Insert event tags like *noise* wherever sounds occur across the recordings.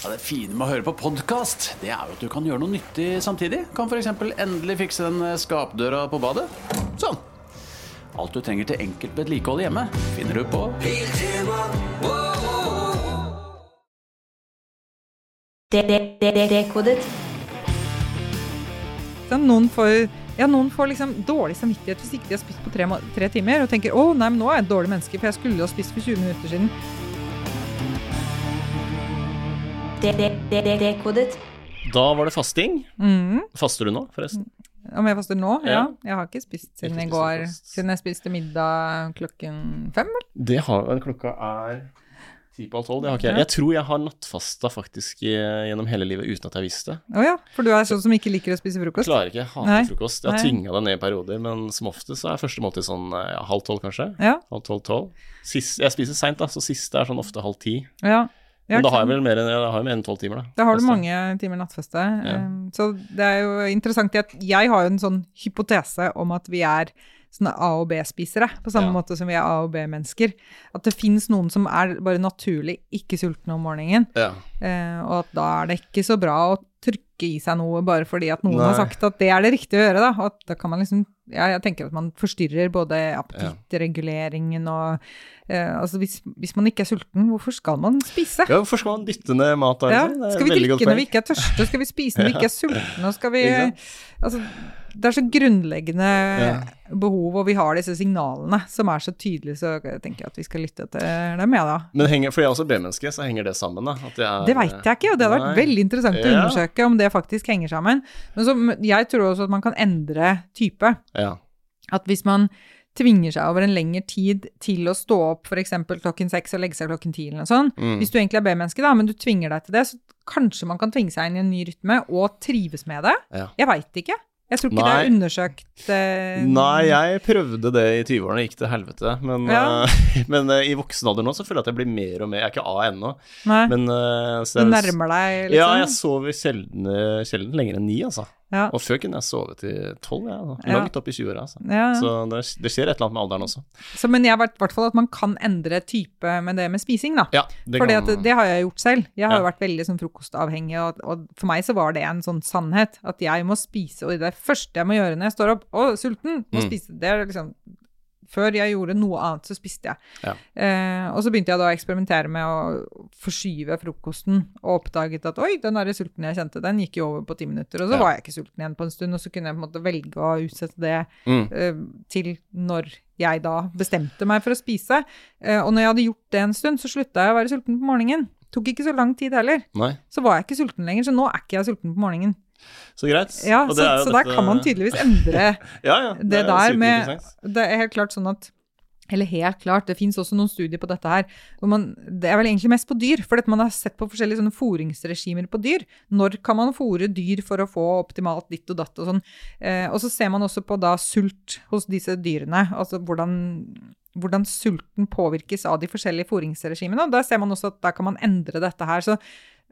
Ja, det fine med å høre på podkast, det er jo at du kan gjøre noe nyttig samtidig. Kan f.eks. endelig fikse den skapdøra på badet. Sånn. Alt du trenger til enkelt vedlikehold hjemme, finner du på Dekodet. Noen får, ja, noen får liksom dårlig samvittighet hvis ikke de har spist på tre, tre timer, og tenker 'Å, nei, men nå er jeg et dårlig menneske, for jeg skulle jo ha spist for 20 minutter siden'. Dekodet. Da var det fasting. Mm. Faster du nå, forresten? Om jeg faster nå? Ja. Ja. Jeg har ikke spist siden Ikke i går. Siden jeg spiste middag klokken fem. vel? Det har Klokka er ti på halv tolv. Det har ikke jeg. Jeg tror jeg har nattfasta faktisk gjennom hele livet uten at jeg visste det. Å ja, for du er sånn som ikke liker å spise frokost? Klarer ikke. Jeg hater Nei. frokost. Jeg har tvinga det ned i perioder, men som oftest så er første måltid sånn eh, ja, halv tolv, kanskje. Ja. Halv tolv-tolv. Jeg spiser seint, da, så siste er sånn ofte halv ti. ja. Ja, Men da har jeg vel mer enn, tolv timer, da. Da har du mange timer nattfeste. Um, Så det er jo interessant at jeg har jo en sånn hypotese om at vi er sånne A- og B-spisere, på samme Ja. måte som vi er A- og B-mennesker. At det fins noen som er bare naturlig ikke sultne om morgenen, Ja. eh, og at da er det ikke så bra å trykke i seg noe bare fordi at noen Nei. har sagt at det er det riktige å gjøre, da. Og da kan man liksom ja, Jeg tenker at man forstyrrer både appetittreguleringen og eh, Altså hvis, hvis man ikke er sulten, hvorfor skal man spise? ja, hvorfor skal man dytte ned mat? Ja, liksom? Er skal vi drikke når vi ikke er tørste? Skal vi spise når vi ikke er *laughs* sultne? Skal vi, altså, det er så grunnleggende Ja. behov, og vi har disse signalene som er så tydelige, så jeg tenker at vi skal lytte etter dem, jeg da. Men henger, for jeg er også B-menneske, så henger det sammen, da? Jeg er, Det veit jeg ikke, og det hadde vært veldig interessant å undersøke om det faktisk henger sammen. Men så, jeg tror også at man kan endre type. Ja. At hvis man tvinger seg over en lengre tid til å stå opp f.eks. klokken seks og legge seg klokken ti, eller noe sånt. Mm. Hvis du egentlig er B-menneske, da, men du tvinger deg til det, så kanskje man kan tvinge seg inn i en ny rytme og trives med det. Ja. Jeg veit ikke. Jeg tror ikke det Nei. er undersøkt eh, Nei, jeg prøvde det i 20-årene, gikk til helvete. Men, Ja. uh, *laughs* men uh, i voksen alder nå så føler jeg at jeg blir mer og mer Jeg er ikke A ennå, men uh, så du nærmer deg, liksom? Ja, jeg sover sjelden, sjelden lenger enn ni, altså. Ja. Og før kunne jeg sove til tolv, jeg. Altså. Ja. Langt opp i 20-åra. Altså. Ja, ja. Så det, det skjer et eller annet med alderen også. Så, men jeg vet i hvert fall at man kan endre type med det med spising, da. Ja, det For kan det, har jeg gjort selv. Jeg har jo Ja. vært veldig sånn frokostavhengig, og, og for meg så var det en sånn sannhet. At jeg må spise, og det første jeg må gjøre når jeg står opp, å, sulten, må Mm. spise. Det er liksom Før jeg gjorde noe annet, så spiste jeg. Ja. Eh, og så begynte jeg da å eksperimentere med å forskyve frokosten, og oppdaget at oi, den der sulten jeg kjente, den gikk jo over på ti minutter. Og så Ja. var jeg ikke sulten igjen på en stund, og så kunne jeg på en måte velge å utsette det Mm. eh, til når jeg da bestemte meg for å spise. Eh, og når jeg hadde gjort det en stund, så slutta jeg å være sulten på morgenen. Tok ikke så lang tid heller. Nei, Så var jeg ikke sulten lenger, så nå er ikke jeg sulten på morgenen. Så greit. Ja, Så, så der kan man tydeligvis endre *laughs* ja, ja, det det der med. Det er helt klart sånn at eller helt klart, det fins også noen studier på dette her. hvor man, Det er vel egentlig mest på dyr, for man har sett på forskjellige sånne fôringsregimer på dyr. Når kan man fôre dyr for å få optimalt ditt og datt og sånn. Eh, og så ser man også på da sult hos disse dyrene. Altså hvordan, hvordan sulten påvirkes av de forskjellige fôringsregimene. Og der ser man også at der kan man endre dette her. Så,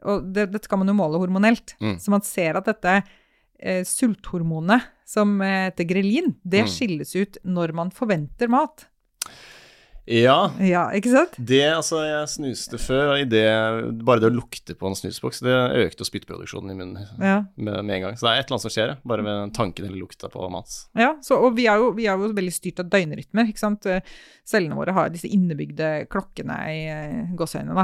og det, dette kan man jo måle hormonelt. Mm. Så man ser at dette eh, sulthormonet, som eh, heter grelin, det Mm. skilles ut når man forventer mat. Ja, Ja, ikke sant? det altså Jeg snuste før, og i det, bare det å lukte på en snusboks, det økte jo spyttproduksjonen i munnen Ja. med, med en gang. Så det er et eller annet som skjer, bare ved tanken eller lukta på mat. ja så, og vi er, jo, vi er jo veldig styrt av døgnrytmer, ikke sant. Cellene våre har disse innebygde klokkene i eh, gåseøynene, da.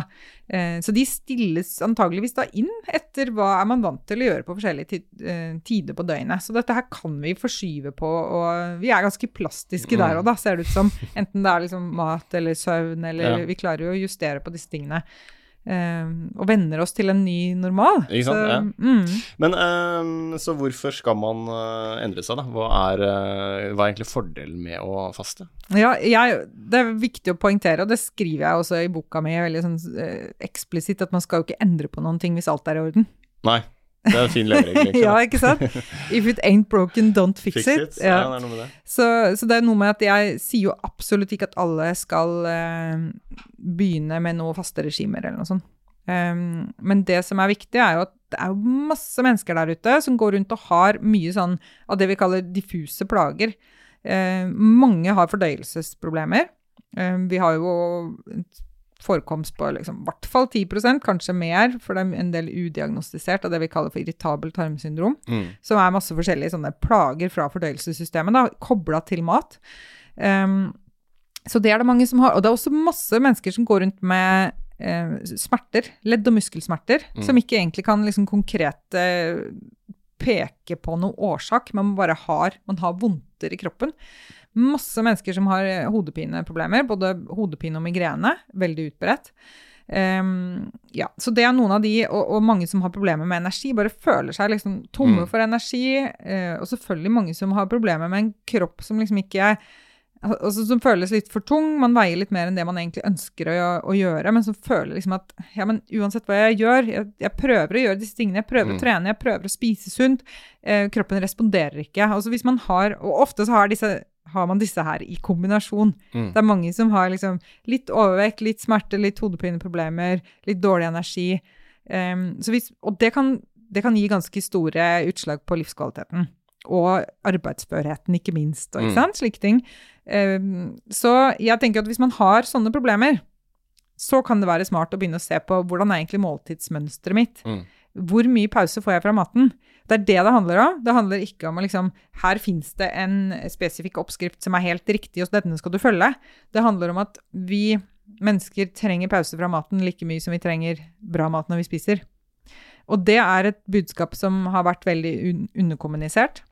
Eh, så de stilles antageligvis da inn etter hva er man vant til å gjøre på forskjellige eh, tider på døgnet. Så dette her kan vi forskyve på, og vi er ganske plastiske der Mm. òg, da, ser det ut som. Enten det er liksom mat eller søvn, eller Ja. vi klarer jo å justere på disse tingene. Um, og venner oss til en ny normal. Ikke sant, Så, ja. mm. Men um, så hvorfor skal man uh, endre seg, da? Hva er, uh, hva er egentlig fordelen med å faste? Ja, jeg, det er viktig å poengtere, og det skriver jeg også i boka mi veldig sånn uh, eksplisitt, at man skal jo ikke endre på noen ting hvis alt er i orden. Nei, det er en fin leveregel, egentlig. *laughs* ja, ikke sant? If it ain't broken, don't fix, Fix it. it. Ja, Ja. det er noe med det. Så, så det er noe med at jeg sier jo absolutt ikke at alle skal uh, begynne med noe faste regimer eller noe sånt. Um, men det som er viktig, er jo at det er masse mennesker der ute som går rundt og har mye sånn av det vi kaller diffuse plager. Uh, mange har fordøyelsesproblemer. Uh, vi har jo forekomst på liksom, i hvert fall 10% kanskje mer, for det er en del udiagnostisert av det vi kaller for irritabel tarmsyndrom, Mm. som er masse forskjellige sånne plager fra fordøyelsessystemet, kobla til mat. Um, så det er det mange som har. Og det er også masse mennesker som går rundt med eh, smerter, ledd- og muskelsmerter, Mm. som ikke egentlig kan liksom konkret eh, peke på noen årsak, men man bare har, man har vondter i kroppen. Masse mennesker som har eh, hodepineproblemer, både hodepine og migrene, veldig utbredt. Um, ja, så det er noen av de, og, og mange som har problemer med energi, bare føler seg liksom tomme Mm. for energi. Uh, og selvfølgelig mange som har problemer med en kropp som liksom ikke altså, Som føles litt for tung. Man veier litt mer enn det man egentlig ønsker å, å gjøre, men som føler liksom at ja, men uansett hva jeg gjør, jeg, jeg prøver å gjøre disse tingene, jeg prøver Mm. å trene, jeg prøver å spise sunt, Uh, kroppen responderer ikke. Altså hvis man har, og ofte så har disse har man disse her i kombinasjon. Mm. Det er mange som har liksom litt overvekt, litt smerte, litt hodepineproblemer, litt dårlig energi. Um, så hvis, og det kan, det kan gi ganske store utslag på livskvaliteten. Og arbeidsførheten, ikke minst. Og, ikke Mm. sant? Slike ting. Um, så jeg tenker at hvis man har sånne problemer, så kan det være smart å begynne å se på hvordan er egentlig måltidsmønsteret mitt. Mm. Hvor mye pause får jeg fra maten? Det er det det handler om. Det handler ikke om å liksom Her fins det en spesifikk oppskrift som er helt riktig, og denne skal du følge. Det handler om at vi mennesker trenger pause fra maten like mye som vi trenger bra mat når vi spiser. Og det er et budskap som har vært veldig un underkommunisert.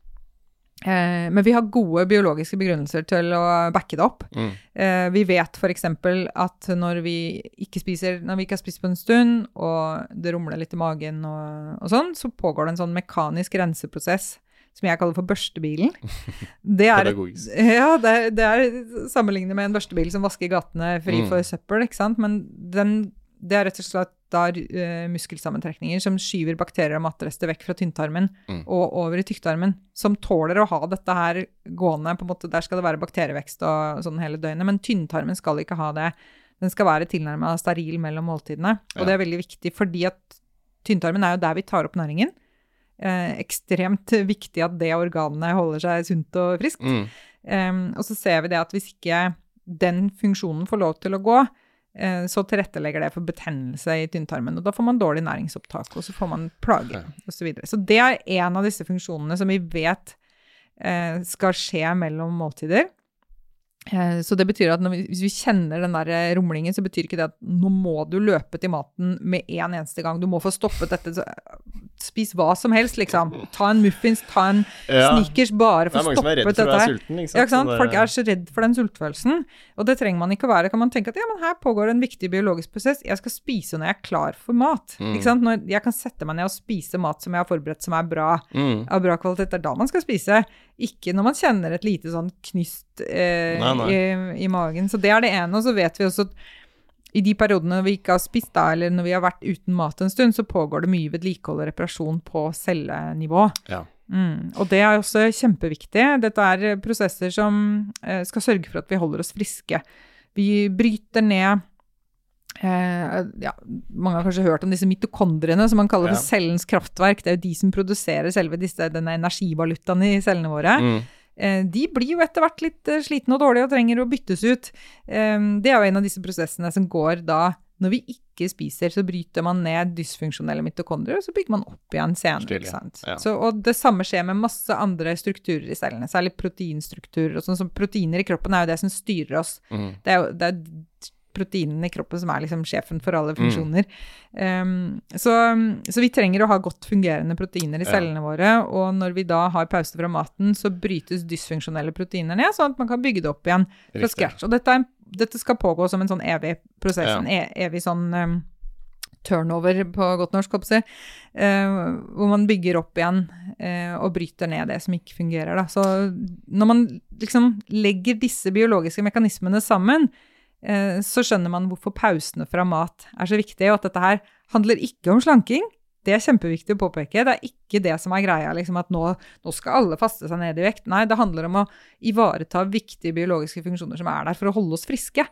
Eh, men vi har gode biologiske begrunnelser til å backe det opp. Mm. Eh, vi vet f.eks. at når vi ikke spiser når vi ikke har spist på en stund, og det rumler litt i magen og, og sånn, så pågår det en sånn mekanisk renseprosess som jeg kaller for børstebilen. *laughs* Det er, *laughs* ja, det det er sammenlignet med en børstebil som vasker gatene fri Mm. for søppel, ikke sant? Men den, det er rett og slett da eh, muskelsammentrekninger som skyver bakterier og matrester vekk fra tynntarmen Mm. og over i tykktarmen, som tåler å ha dette her gående. på en måte, Der skal det være bakterievekst og sånn hele døgnet, men tynntarmen skal ikke ha det. Den skal være tilnærma steril mellom måltidene. Og Ja. det er veldig viktig, fordi at tynntarmen er jo der vi tar opp næringen. Eh, ekstremt *laughs* viktig at det organet holder seg sunt og friskt. Mm. Um, og så ser vi det at hvis ikke den funksjonen får lov til å gå, så tilrettelegger det for betennelse i tynntarmen. Og da får man dårlig næringsopptak, og så får man plager osv. Så, videre. så det er en av disse funksjonene som vi vet eh, skal skje mellom måltider. Eh, Så det betyr at vi, hvis vi kjenner den der eh, rumlingen, så betyr ikke det at nå må du løpe til maten med en eneste gang. Du må få stoppet dette. Spis hva som helst, liksom. Ta en muffins, ta en Ja. snickers, bare Det for er å mange som er stoppe redd for å dette være sulten. Ikke sant? Ja, ikke sant? Folk er så redd for den sultfølelsen. Og det trenger man ikke å være. Kan man tenke at ja, men her pågår en viktig biologisk prosess. Jeg skal spise når jeg er klar for mat. Mm. Ikke sant? Når jeg kan sette meg ned og spise mat som jeg har forberedt, som er bra, Mm. av bra kvalitet. Det er da man skal spise. Ikke når man kjenner et lite sånn knyst eh, Nei, nei. I, i magen. Så det er det ene. Og så vet vi også at i de periodene vi ikke har spist, da, eller når vi har vært uten mat en stund, så pågår det mye vedlikehold og reparasjon på cellenivå. Ja. Mm, og det er også kjempeviktig. Dette er prosesser som eh, skal sørge for at vi holder oss friske. Vi bryter ned eh, ja, Mange har kanskje hørt om disse mitokondriene, som man kaller Ja. for cellens kraftverk. Det er jo de som produserer selve disse, denne energivalutaen i cellene våre. Mm. Eh, de blir jo etter hvert litt eh, slitne og dårlige og trenger å byttes ut. Eh, det er jo en av disse prosessene som går da når vi ikke spiser, så bryter man ned dysfunksjonelle mitokondrier, og så bygger man opp igjen senere. Ja. Så, og det samme skjer med masse andre strukturer i cellene, særlig proteinstrukturer. og sånn som Proteiner i kroppen er jo det som styrer oss. Mm. Det er jo det er proteinene i kroppen som er liksom sjefen for alle funksjoner. Um, så, så vi trenger å ha godt fungerende proteiner i Ja. cellene våre, og når vi da har pause fra maten, så brytes dysfunksjonelle proteiner ned, sånn at man kan bygge det opp igjen fra scratch. Og dette, er, dette skal pågå som en sånn evig prosess, Ja. en e evig sånn um, turnover på godt norsk, håper jeg, eh, hvor man bygger opp igjen uh, og bryter ned det som ikke fungerer. Da. Så når man liksom legger disse biologiske mekanismene sammen, så skjønner man hvorfor pausene fra mat er så viktige, og at dette her handler ikke om slanking. Det er kjempeviktig å påpeke. Det er ikke det som er greia, liksom at nå, nå skal alle faste seg ned i vekt. Nei, det handler om å ivareta viktige biologiske funksjoner som er der for å holde oss friske.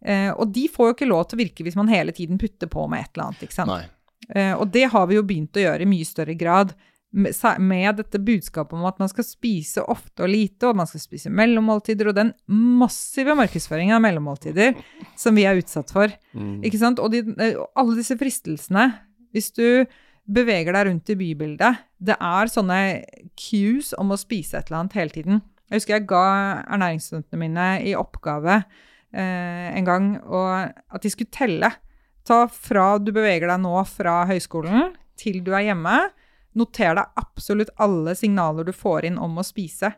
Eh, og de får jo ikke lov til å virke hvis man hele tiden putter på med et eller annet. ikke sant? Nei. Eh, og det har vi jo begynt å gjøre i mye større grad med, dette budskapet om at man skal spise ofte og lite, og man skal spise mellommåltider, og den massive markedsføringen av mellommåltider som vi er utsatt for. Mm. Ikke sant? Og de, eh, alle disse fristelsene. Hvis du beveger deg rundt i bybildet, det er sånne cues om å spise et eller annet hele tiden. Jeg husker jeg ga ernæringsstudentene mine i oppgave eh, en gang at de skulle telle. Ta fra du beveger deg nå fra høyskolen til du er hjemme. Noter deg absolutt alle signaler du får inn om å spise.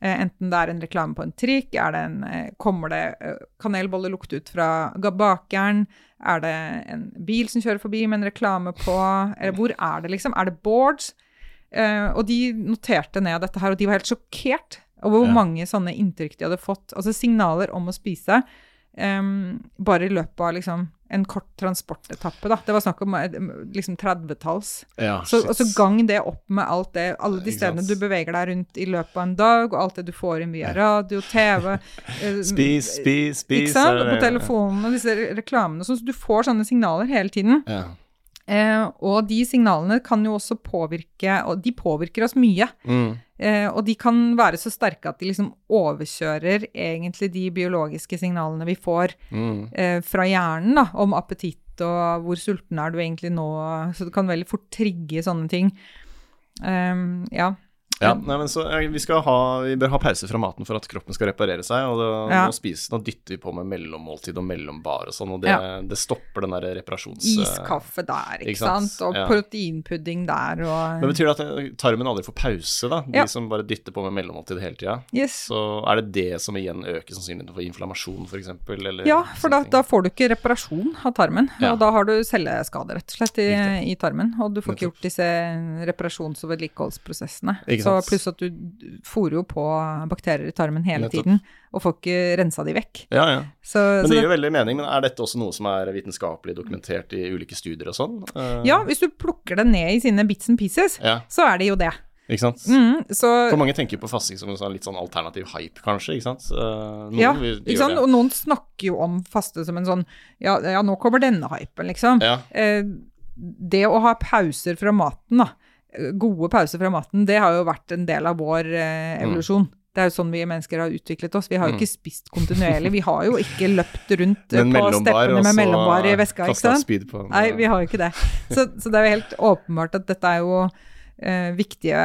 Eh, enten det er en reklame på en trikk, det en, eh, kommer det eh, kanelboller lukte ut fra bakeren, er det en bil som kjører forbi med en reklame på, eller hvor er det liksom? Er det boards? Eh, og de noterte ned dette her, og de var helt sjokkert over hvor mange sånne inntrykk de hadde fått. Altså signaler om å spise. em, bare i løpet av liksom en kort transportetappe, da. Det var snakk om eh, liksom 30-talls. Ja, Så, så gang det opp med alt det, alle de stedene du beveger deg rundt i løpet av en dag, og alt det du får inn via radio, TV eh, *laughs* Spis, spis, spis. Ikke sant? på telefonen og disse reklamene. sånn, Så du får sånne signaler hele tiden. Ja. Eh, og de signalene kan jo også påvirke Og de påvirker oss mye. Mm. Eh, og de kan være så sterke at de liksom overkjører egentlig de biologiske signalene vi får Mm. eh, fra hjernen da, om appetitt og hvor sulten er du egentlig nå. Så det kan veldig fort trigge sånne ting. Um, ja. Ja, nei, men så eh, vi, skal ha, vi bør ha pause fra maten for at kroppen skal reparere seg. Og da, Ja. nå, spiser, nå dytter vi på med mellommåltid og mellombar og sånn, og det, Ja. det stopper den der reparasjons... Iskaffe der, ikke, ikke sant? sant? Og Ja. proteinpudding der og Men betyr det at eh, tarmen aldri får pause, da? De som bare dytter på med mellommåltid hele tida? Yes. Så er det det som igjen øker sannsynligheten for inflammasjon, f.eks.? Eller Ja, for da, da får du ikke reparasjon av tarmen. Og da har du celleskader, rett og slett, i, i tarmen. Og du får ikke gjort disse reparasjons- og vedlikeholdsprosessene. Ikke Så pluss at du fôrer jo på bakterier i tarmen hele Nettopp. tiden, og får ikke rensa de vekk. Ja, ja. Så, Men det gir jo veldig mening. Men er dette også noe som er vitenskapelig dokumentert i ulike studier og sånn? Eh, ja, hvis du plukker det ned i sine bits and pieces, ja. så er det jo det. Ikke sant? Mm, så For mange tenker på fasting som en sånn litt sånn alternativ hype, kanskje. ikke sant? Eh, noen ja, ikke sant? Og noen snakker jo om faste som en sånn Ja, ja nå kommer denne hypen, liksom. Ja. Eh, det å ha pauser fra maten, da, gode pauser fra maten, det har jo vært en del av vår eh, Mm. evolusjon. Det er jo sånn vi mennesker har utviklet oss. Vi har jo ikke spist kontinuerlig. Vi har jo ikke løpt rundt på steppene med mellombar i veska, ikke sant? på. Nei, vi har jo ikke det. Så, så det er jo helt åpenbart at dette er jo eh, viktige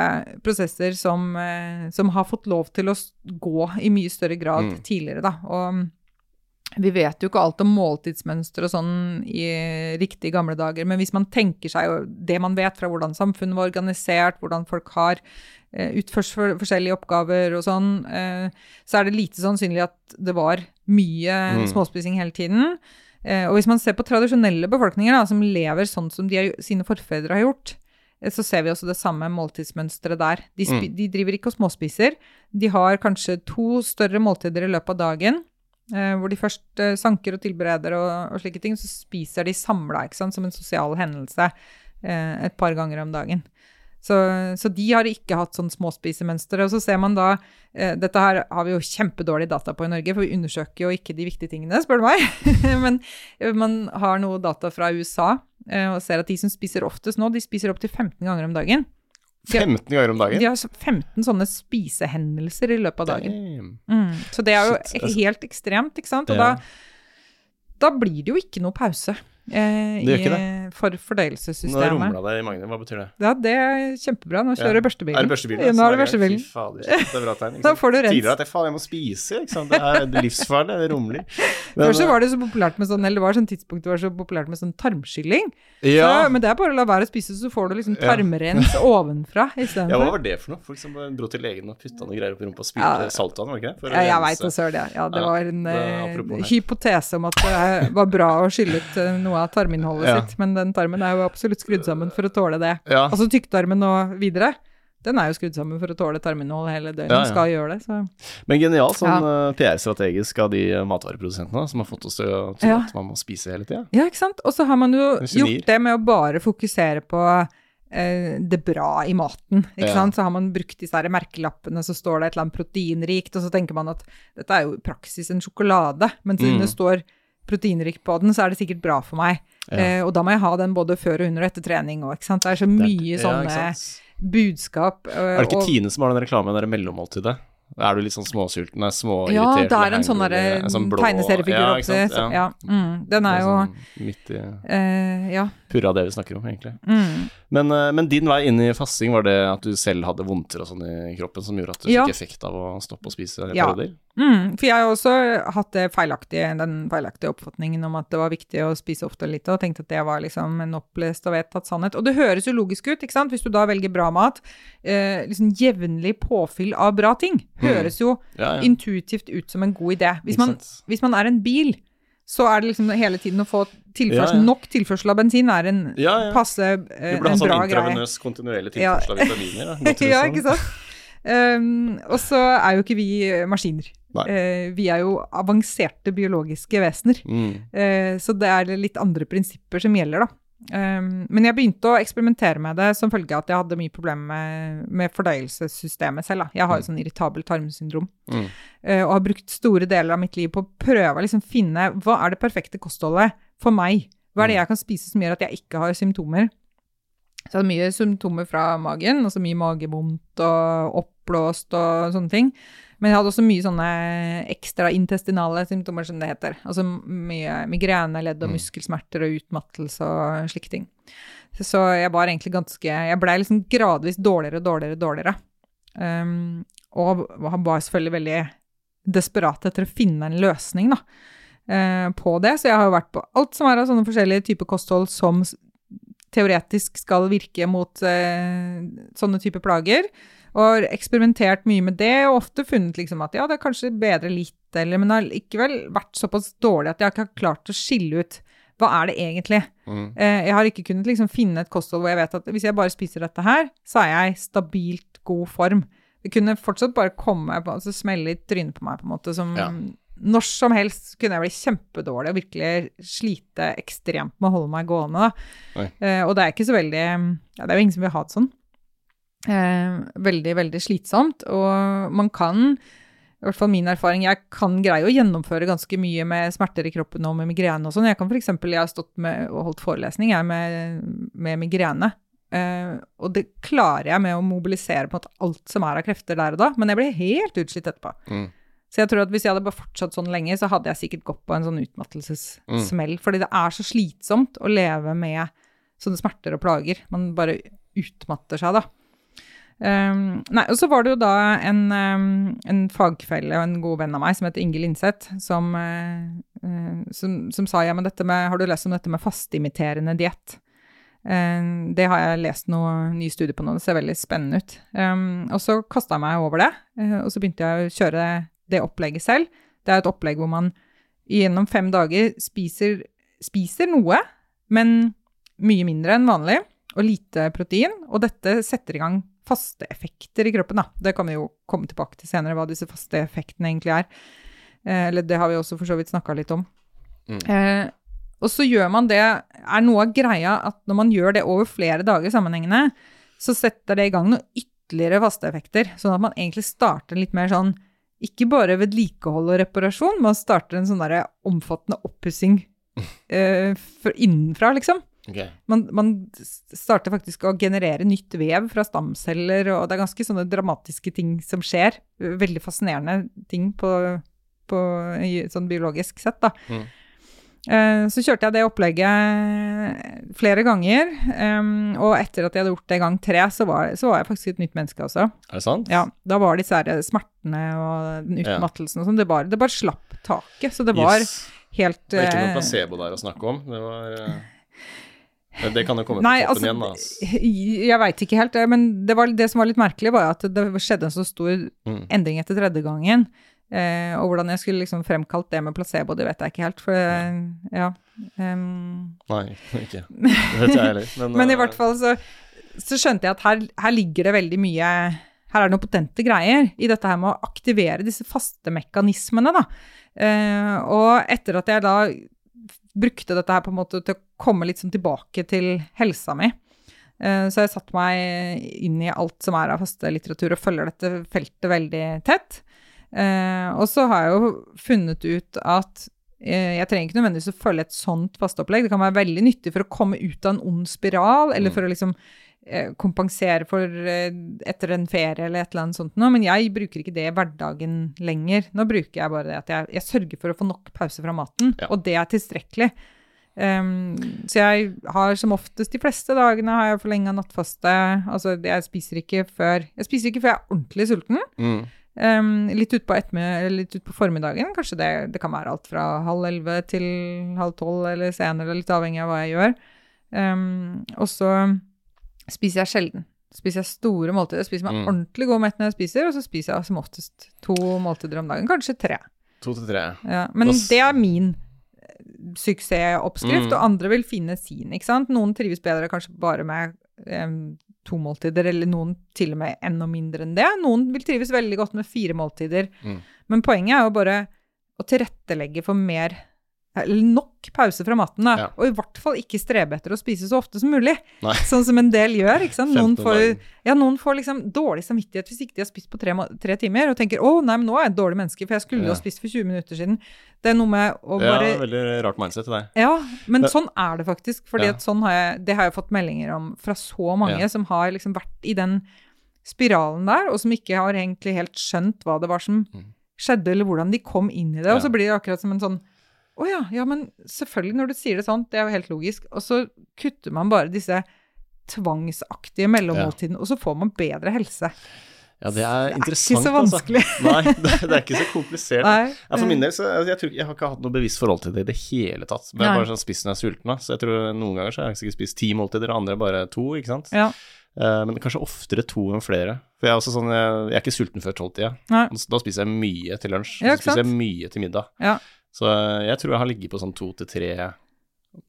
prosesser som, eh, som har fått lov til å gå i mye større grad Mm. tidligere, da. Og mm, vi vet jo ikke alt om måltidsmønster og sånn i riktig gamle dager, men hvis man tenker seg det man vet fra hvordan samfunnet var organisert, hvordan folk har eh, utført for, forskjellige oppgaver og sånn, eh, så er det lite sannsynlig at det var mye Mm. småspising hele tiden. Eh, og hvis man ser på tradisjonelle befolkninger da, som lever sånn som de sine forfedre har gjort, så ser vi også det samme måltidsmønsteret der. De, Mm. de driver ikke og småspiser. De har kanskje to større måltider i løpet av dagen. Eh, hvor de først eh, sanker og tilbereder og, og slike ting, så spiser de samla som en sosial hendelse eh, et par ganger om dagen. Så, så de har ikke hatt sånn småspisemønster. Og så ser man da eh, Dette her har vi jo kjempedårlig data på i Norge, for vi undersøker jo ikke de viktige tingene, spør du meg. *laughs* Men man har noe data fra USA eh, og ser at de som spiser oftest nå, de spiser opptil 15 ganger om dagen. 15 ganger om dagen? De har 15 sånne spisehendelser i løpet av dagen. Mm. Så det er jo Shit, altså. helt ekstremt, ikke sant? Og Ja. da, da blir det jo ikke noe pause eh, Det gjør i, ikke for Nå fordøyelsessystemet. rumla det i magen. Hva betyr det? Ja, det er kjempebra. Nå kjører Ja. børstebilen. Er det børstebilen? Ja, nå er det børstebilen. Fy fader, det er bra tegn. *laughs* Da får du rens. Tidligere at jeg, faen, jeg må spise, ikke sant. Det er livsfarlig, det rumler. Før så var det så populært med sånn, eller det var sånn tidspunkt det var så populært med sånn tarmskylling. ja, Så, men det er bare å la være å spise, så får du liksom Ja. *laughs* ovenfra ovenfra ja, hva var det for noe? Folk som dro til legen og putta noe greier opp i rumpa og Ja. spylte salt av den, var det ikke det? Ja, jeg veit da søren, det. Ja, det var en det- eh, her. hypotese om at det var bra å skylle ut eh, noe av tarminnholdet Ja. sitt, men den tarmen er jo absolutt skrudd sammen for å tåle det. Ja. Altså tykktarmen og videre, den er jo skrudd sammen for å tåle tarminnhold hele døgnet. Ja, ja. Skal gjøre det, så Men genialt sånn ja. PR-strategisk av de eh, matvareprodusentene som har fått oss til å tro at man må spise hele tida. Ja, ikke sant? Og så har man jo gjort det med å bare fokusere på eh, det bra i maten, ikke sant? Så har man brukt disse her merkelappene, så står det et eller annet proteinrikt, og så tenker man at dette er jo i praksis en sjokolade, men siden Mm. det står proteinrikt på den, så er det sikkert bra for meg. Ja. Eh, og da må jeg ha den både før og under og etter trening òg. Det er så mye er, sånne ja, budskap. budskap. Er det ikke Tine som har den reklamen der mellommåltidet? Er du litt sånn småsulten, er Ja, det er en sånn sånn tegneseriefigur ja, oppi. så- Ja. Mm, den Det er jo sånn midt i uh, Ja. Purra det vi snakker om, egentlig. Mm. Men, eh, men din vei inn i fasting, var det at du selv hadde vondter og sånn i kroppen som gjorde at du Ja. fikk effekt av å stoppe å spise Ja. Mm, for jeg har også hatt feilaktige, den feilaktige oppfatningen om at det var viktig å spise ofte og lite, og tenkte at det var liksom en opplest og vedtatt sannhet. Og det høres jo logisk ut, ikke sant? Hvis du da velger bra mat, eh, liksom jevnlig påfyll av bra ting, høres jo Ja, ja. intuitivt ut som en god idé. Hvis man, hvis man er en bil, så er det liksom hele tiden å få tilførsel, Ja, ja. nok tilførsel av bensin er en Ja, ja. passe, Du eh, burde ha en sånn intravenøs kontinuerlig tilførsel av vitaminer. *laughs* Ja, sånn. ikke sant? Um, og så er jo ikke vi eh, maskiner. Eh, vi er jo avanserte biologiske vesener. Mm. Uh, så det er litt andre prinsipper som gjelder, da. Um, men jeg begynte å eksperimentere med det som følge av at jeg hadde mye problemer med, med fordøyelsessystemet selv. Da. Jeg har jo sånn irritabelt tarmsyndrom. Mm. Uh, og har brukt store deler av mitt liv på å prøve å liksom finne hva er det perfekte kostholdet for meg. Hva er det Mm. jeg kan spise som gjør at jeg ikke har symptomer? Så jeg hadde mye symptomer fra magen, altså mye magevondt og oppblåst og sånne ting. Men jeg hadde også mye sånne ekstraintestinale symptomer, som det heter. Altså mye migrene, ledd- og Mm. muskelsmerter og utmattelse og slike ting. Så jeg var egentlig ganske Jeg blei liksom gradvis dårligere og dårligere og dårligere. Um, og var selvfølgelig veldig desperat etter å finne en løsning, da, eh, på det. Så jeg har jo vært på alt som er av sånne forskjellige typer kosthold som teoretisk skal virke mot eh, sånne typer plager. Og har eksperimentert mye med det, og ofte funnet liksom at ja, det er kanskje bedre litt, eller, men har likevel vært såpass dårlig at jeg ikke har klart å skille ut hva er det egentlig. Mm. Eh, jeg har ikke kunnet liksom finne et kosthold hvor jeg vet at hvis jeg bare spiser dette her, så er jeg i stabilt god form. Det kunne fortsatt bare komme altså smelle i trynet på meg, på en måte, som Ja. når som helst kunne jeg bli kjempedårlig og virkelig slite ekstremt med å holde meg gående. Eh, og det er ikke så veldig ja, Det er jo ingen som vil ha det sånn. Eh, veldig, veldig slitsomt. Og man kan, i hvert fall min erfaring, jeg kan greie å gjennomføre ganske mye med smerter i kroppen og med migrene og sånn. Jeg kan eksempel, jeg har stått med og holdt forelesning jeg, med, med migrene. Eh, og det klarer jeg med å mobilisere på en måte alt som er av krefter der og da, men jeg blir helt utslitt etterpå. Mm. Så jeg tror at hvis jeg hadde bare fortsatt sånn lenge, så hadde jeg sikkert gått på en sånn utmattelsessmell. Fordi det er så slitsomt å leve med sånne smerter og plager. Man bare utmatter seg, da. Um, nei, og så var det jo da en, um, en fagfelle og en god venn av meg som heter Inge Linseth, som, uh, som, som sa ja, men dette med, har du lest om dette med fasteimiterende diett? Uh, det har jeg lest noen nye studier på nå, det ser veldig spennende ut. Um, og så kasta jeg meg over det, uh, og så begynte jeg å kjøre det opplegget selv. Det er et opplegg hvor man gjennom fem dager spiser, spiser noe, men mye mindre enn vanlig, og lite protein. Og dette setter i gang faste effekter i kroppen. Da. Det kan vi jo komme tilbake til senere, hva disse faste effektene egentlig er. Eh, eller det har vi også for så vidt snakka litt om. Mm. Eh, og så gjør man det Er noe av greia at når man gjør det over flere dager sammenhengende, så setter det i gang noen ytterligere faste effekter. Sånn at man egentlig starter litt mer sånn ikke bare vedlikehold og reparasjon, man starter en sånn derre omfattende oppussing *laughs* eh, innenfra, liksom. Ok. Man, man starter faktisk å generere nytt vev fra stamceller, og det er ganske sånne dramatiske ting som skjer. Veldig fascinerende ting på, på sånn biologisk sett, da. Mm. Eh, Så kjørte jeg det opplegget flere ganger, Um, og etter at jeg hadde gjort det gang tre, så var, så var jeg faktisk et nytt menneske også. Er det sant? Ja, da var disse her smertene og den utmattelsen og sånn, det, det bare slapp taket. Så det var Yes. helt Det var ikke eh, noe placebo der å snakke om. Det var eh, det- Det kan jo komme Nei, på toppen altså, igjen, da. Jeg veit ikke helt, men det, var, det som var litt merkelig, var at det skjedde en så stor Mm. endring etter tredje gangen. Eh, og hvordan jeg skulle liksom fremkalt det med placebo, det vet jeg ikke helt. For eh, ja. Um... Nei, *laughs* ikke. Det vet jeg heller. *laughs* Men, men i eh, hvert fall så, så skjønte jeg at her, her ligger det veldig mye Her er det noen potente greier i dette her med å aktivere disse faste mekanismene, da. Eh, og etter at jeg da brukte dette her på en måte til å komme litt sånn tilbake til helsa mi, eh, så jeg satt meg inn i alt som er av faste litteratur, og følger dette feltet veldig tett. Eh, og så har jeg jo funnet ut at eh, jeg trenger ikke nødvendigvis å følge et sånt fasteopplegg. Det kan være veldig nyttig for å komme ut av en ond spiral, eller Mm. for å liksom kompensere for eh, etter en ferie eller et eller annet sånt noe, men jeg bruker ikke det i hverdagen lenger. Nå bruker jeg bare det at jeg, jeg sørger for å få nok pause fra maten, Ja. og det er tilstrekkelig. Um, så jeg har som oftest de fleste dagene har jeg forlenga nattfaste. Altså jeg spiser ikke før Jeg spiser ikke før jeg er ordentlig sulten. Mm. Um, litt utpå ut på formiddagen. Kanskje det, det kan være alt fra halv elleve til halv tolv eller senere, litt avhengig av hva jeg gjør. Um, og så spiser jeg sjelden. Spiser jeg store måltider. Spiser meg Mm. ordentlig god mett når jeg spiser, og så spiser jeg som oftest to måltider om dagen. Kanskje tre. To til tre. Ja, men Da det er min eh, suksessoppskrift, Mm. og andre vil finne sin, ikke sant? Noen trives bedre kanskje bare med um, to måltider, eller noen til og med enda mindre enn det. Noen vil trives veldig godt med fire måltider. Mm. Men poenget er jo bare å tilrettelegge for mer nok pause fra maten, da. Ja. Og i hvert fall ikke strebe etter å spise så ofte som mulig. Nei. *laughs* Sånn som en del gjør. ikke sant? Noen får, ja, noen får liksom dårlig samvittighet hvis ikke de har spist på tre, tre timer, og tenker 'Å, nei, men nå er jeg et dårlig menneske, for jeg skulle jo Ja. ha spist for 20 minutter siden'. Det er noe med å bare Ja, veldig rart mindset til deg. Ja, men det... sånn er det faktisk. fordi Ja. sånn har jeg, Det har jeg fått meldinger om fra så mange som har liksom vært i den spiralen der, og som ikke har egentlig helt skjønt hva det var som Mm. skjedde, eller hvordan de kom inn i det. Og så blir det akkurat som en sånn Å ja, ja, men selvfølgelig, når du sier det sånn, det er jo helt logisk. Og så kutter man bare disse tvangsaktige mellommåltidene, og så får man bedre helse. Ja, det er Det er interessant, ikke så vanskelig. Altså. *laughs* Nei, det, det er ikke så komplisert. Ja, for min del så altså, jeg, tror, jeg har ikke hatt noe bevisst forhold til det i det hele tatt. Men jeg er bare sånn jeg er sulten. da. Så jeg tror noen ganger så har jeg sikkert spist ti måltider, andre bare to, ikke sant. Ja. Eh, men kanskje oftere to enn flere. For jeg er også sånn, jeg, jeg er ikke sulten før tolvtida. Da spiser jeg mye til lunsj. Ja, så spiser jeg mye til middag. Ja. Så jeg tror jeg har ligget på sånn to til tre,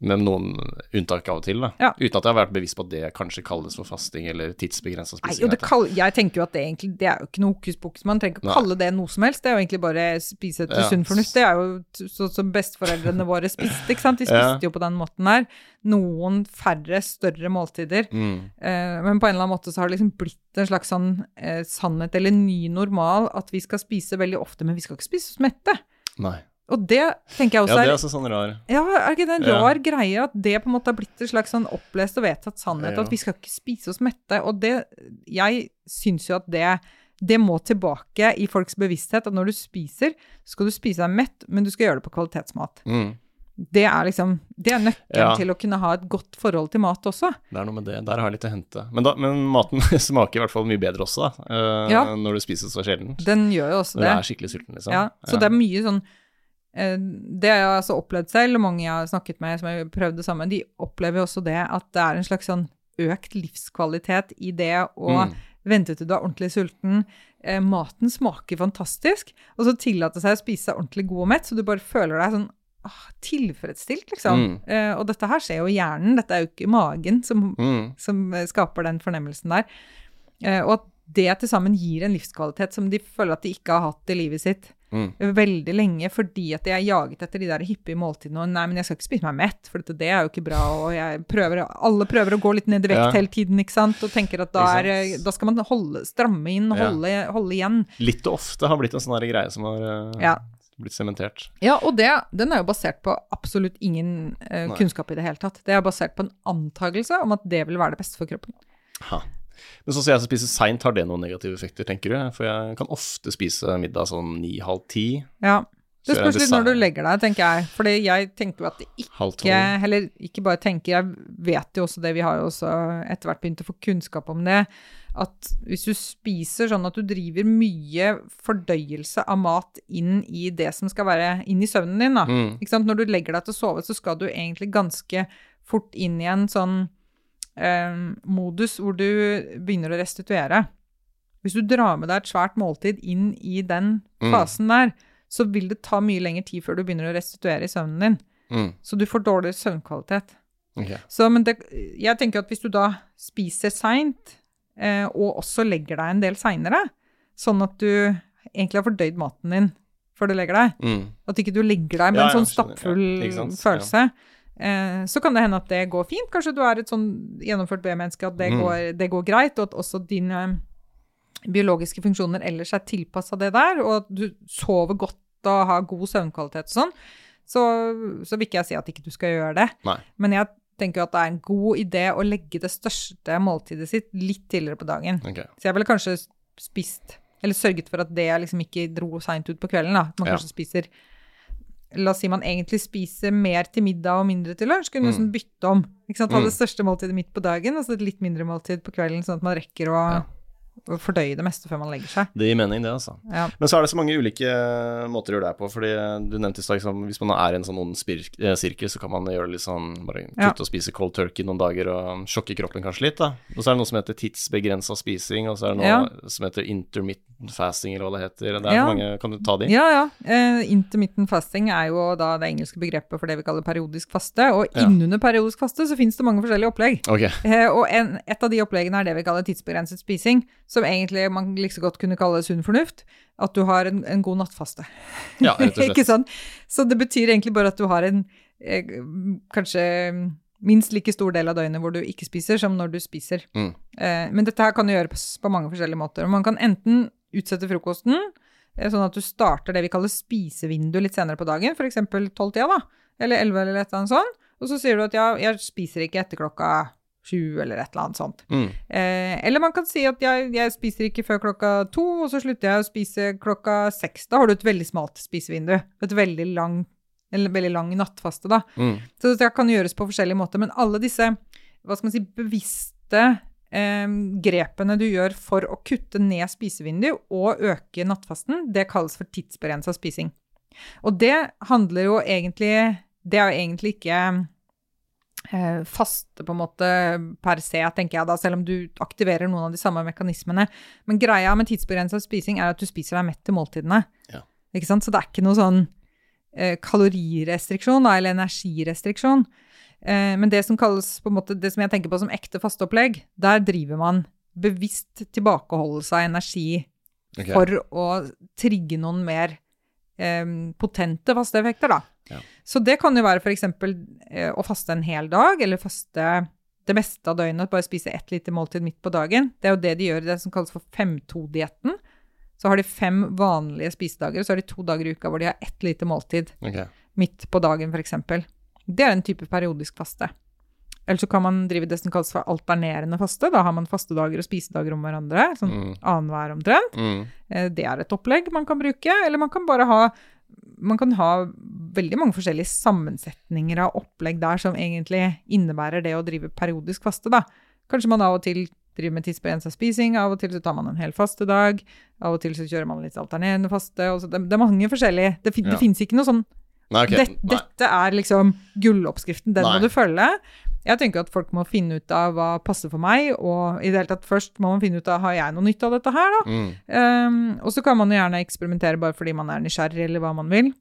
med noen unntak av og til, da. Ja. Uten at jeg har vært bevisst på at det kanskje kalles for fasting eller tidsbegrensa spising. Nei, kall, jeg tenker jo at det egentlig det er jo ikke noe hokus pokus. Man trenger ikke å kalle det noe som helst. Det er jo egentlig bare spise etter Ja. sunn fornuft. Det er jo sånn som besteforeldrene våre spiste, ikke sant. De Ja. spiste jo på den måten der. Noen færre, større måltider. Mm. Eh, men på en eller annen måte så har det liksom blitt en slags sånn eh, sannhet eller ny normal at vi skal spise veldig ofte, men vi skal ikke spise oss mette. Nei. Og det tenker jeg også Ja, det er også sånn rar ja, er ikke det en Ja. rar greie at det på en måte har blitt en slags sånn opplest og vedtatt sannhet, Ja. at vi skal ikke spise oss mette. Og det Jeg syns jo at det det må tilbake i folks bevissthet, at når du spiser, skal du spise deg mett, men du skal gjøre det på kvalitetsmat. mm. Det er liksom Det er nøkkelen Ja. til å kunne ha et godt forhold til mat også. Det er noe med det. Der har jeg litt å hente. Men, da, men maten *laughs* smaker i hvert fall mye bedre også, da. uh, Ja. Når du spiser så sjelden. Den gjør jo også Når du er skikkelig sulten, liksom. Ja, så det er mye sånn Det har jeg altså opplevd selv, og mange jeg har snakket med som har prøvd det samme, de opplever også det at det er en slags sånn økt livskvalitet i det å Mm. vente til du er ordentlig sulten. Eh, maten smaker fantastisk, og så tillate seg å spise seg ordentlig god og mett, så du bare føler deg sånn ah, tilfredsstilt, liksom. Mm. Eh, og dette her skjer jo i hjernen, dette er jo ikke magen som Mm. som eh, skaper den fornemmelsen der. Eh, og at det til sammen gir en livskvalitet som de føler at de ikke har hatt i livet sitt Mm. veldig lenge, fordi at de er jaget etter de der hyppige måltidene. Og nei, men jeg skal ikke spise meg mett, for det er jo ikke bra. Og jeg prøver, alle prøver å gå litt ned i vekt Ja. hele tiden, ikke sant. Og tenker at da, er, eh, da skal man holde, stramme inn, Ja. holde, holde igjen. Litt ofte har blitt en sånn greie som har eh, Ja. blitt sementert. Ja, og det, den er jo basert på absolutt ingen uh, kunnskap i det hele tatt. Det er basert på en antakelse om at det vil være det beste for kroppen. Ha. Men sånn som jeg som spiser seint, har det noen negative effekter, tenker du? For jeg kan ofte spise middag sånn ni-halv ti. Ja. Det spørs litt når du legger deg, tenker jeg. Fordi jeg tenker jo at det ikke eller ikke bare tenker, jeg vet jo også det, vi har jo også etter hvert begynt å få kunnskap om det, at hvis du spiser sånn at du driver mye fordøyelse av mat inn i det som skal være inn i søvnen din, da. Mm. Når du legger deg til å sove, så skal du egentlig ganske fort inn i en sånn modus hvor du begynner å restituere. Hvis du drar med deg et svært måltid inn i den Mm. fasen der, så vil det ta mye lengre tid før du begynner å restituere i søvnen din. Mm. Så du får dårligere søvnkvalitet. Okay. Så, men det, jeg tenker at hvis du da spiser seint, eh, og også legger deg en del seinere, sånn at du egentlig har fordøyd maten din før du legger deg, Mm. at ikke du legger deg med Ja, en sånn stappfull Ja, følelse, sant? Eh, så kan det hende at det går fint. Kanskje du er et sånn gjennomført B-menneske, at det, Mm. går, det går greit, og at også dine biologiske funksjoner ellers er tilpassa det der, og at du sover godt og har god søvnkvalitet og sånn, så, så vil ikke jeg si at ikke du skal gjøre det. Nei. Men jeg tenker at det er en god idé å legge det største måltidet sitt litt tidligere på dagen. Okay. Så jeg ville kanskje spist Eller sørget for at det liksom ikke dro seint ut på kvelden. da. Man Ja. kanskje spiser La oss si man egentlig spiser mer til middag og mindre til lunsj. Kunne man sånn bytte om. ikke sant? Ha Mm. det største måltidet midt på dagen, og så et litt mindre måltid på kvelden, sånn at man rekker å, Ja. Fordøye det meste før man legger seg. Det gir mening, det, altså. Ja. Men så er det så mange ulike måter å gjøre det på. Fordi du nevnte i stad liksom, hvis man er i en sånn ond eh, sirkel, så kan man gjøre det litt sånn Bare kutte Ja. og spise cold turkey noen dager og sjokke kroppen kanskje litt, da. Og så er det noe som heter tidsbegrensa spising, og så er det noe Ja. som heter intermittent fasting, eller hva det heter. Det er Ja. mange Kan du ta de? Ja, ja. Uh, intermittent fasting er jo da det engelske begrepet for det vi kaller periodisk faste. Og Ja. innunder periodisk faste så finnes det mange forskjellige opplegg. Ok. Uh, og en, et av de oppleggene er det vi kaller tidsbegrenset spising, som egentlig man like godt kunne kalle sunn fornuft. At du har en, en god nattfaste. Ja, rett og *laughs* slett. Ikke sant? Så det betyr egentlig bare at du har en eh, kanskje minst like stor del av døgnet hvor du ikke spiser, som når du spiser. Mm. Eh, men dette her kan du gjøre på, på mange forskjellige måter. Man kan enten utsette frokosten, eh, sånn at du starter det vi kaller spisevindu litt senere på dagen, f.eks. tolvtida, da, eller elleve, eller et eller annet sånt. Og så sier du at ja, jeg spiser ikke etter klokka sju, eller et eller annet sånt. Mm. Eh, eller man kan si at jeg, jeg spiser ikke før klokka to, og så slutter jeg å spise klokka seks. Da har du et veldig smalt spisevindu. Et veldig lang, eller veldig lang nattfaste, da. Mm. Så det kan gjøres på forskjellige måter. Men alle disse hva skal man si, bevisste eh, grepene du gjør for å kutte ned spisevindu og øke nattfasten, det kalles for tidsbegrensa spising. Og det handler jo egentlig Det er jo egentlig ikke faste på en måte per se, tenker jeg da, selv om du aktiverer noen av de samme mekanismene. Men greia med tidsbegrensa spising er at du spiser deg mett til måltidene. Ja. Ikke sant? Så det er ikke noe sånn eh, kalorirestriksjon da, eller energirestriksjon. Eh, men det som kalles på en måte, det som jeg tenker på som ekte fasteopplegg, der driver man bevisst tilbakeholdelse av energi okay. for å trigge noen mer eh, potente fasteeffekter, da. Ja. Så det kan jo være f.eks. Eh, å faste en hel dag, eller faste det meste av døgnet, bare spise ett lite måltid midt på dagen. Det er jo det de gjør i det som kalles for 5-2-dietten. Så har de fem vanlige spisedager, og så har de to dager i uka hvor de har ett lite måltid okay. midt på dagen, f.eks. Det er en type periodisk faste. Eller så kan man drive det som kalles for alternerende faste. Da har man fastedager og spisedager om hverandre, sånn Mm. annenhver omtrent. Mm. Eh, Det er et opplegg man kan bruke, eller man kan bare ha man kan ha veldig mange forskjellige sammensetninger av opplegg der som egentlig innebærer det å drive periodisk faste, da. Kanskje man av og til driver med tidsbegrensa spising, av og til så tar man en hel fastedag, av og til så kjører man litt alternerende faste. Det, det er mange forskjellige Det, fin, Ja. det fins ikke noe sånn Nei, okay. det. Dette er liksom gulloppskriften, den Nei. må du følge. Jeg tenker at folk må finne ut av hva passer for meg, og i det hele tatt først må man finne ut av har jeg noe nytte av dette her, da. Mm. Um, og så kan man jo gjerne eksperimentere bare fordi man er nysgjerrig, eller hva man vil.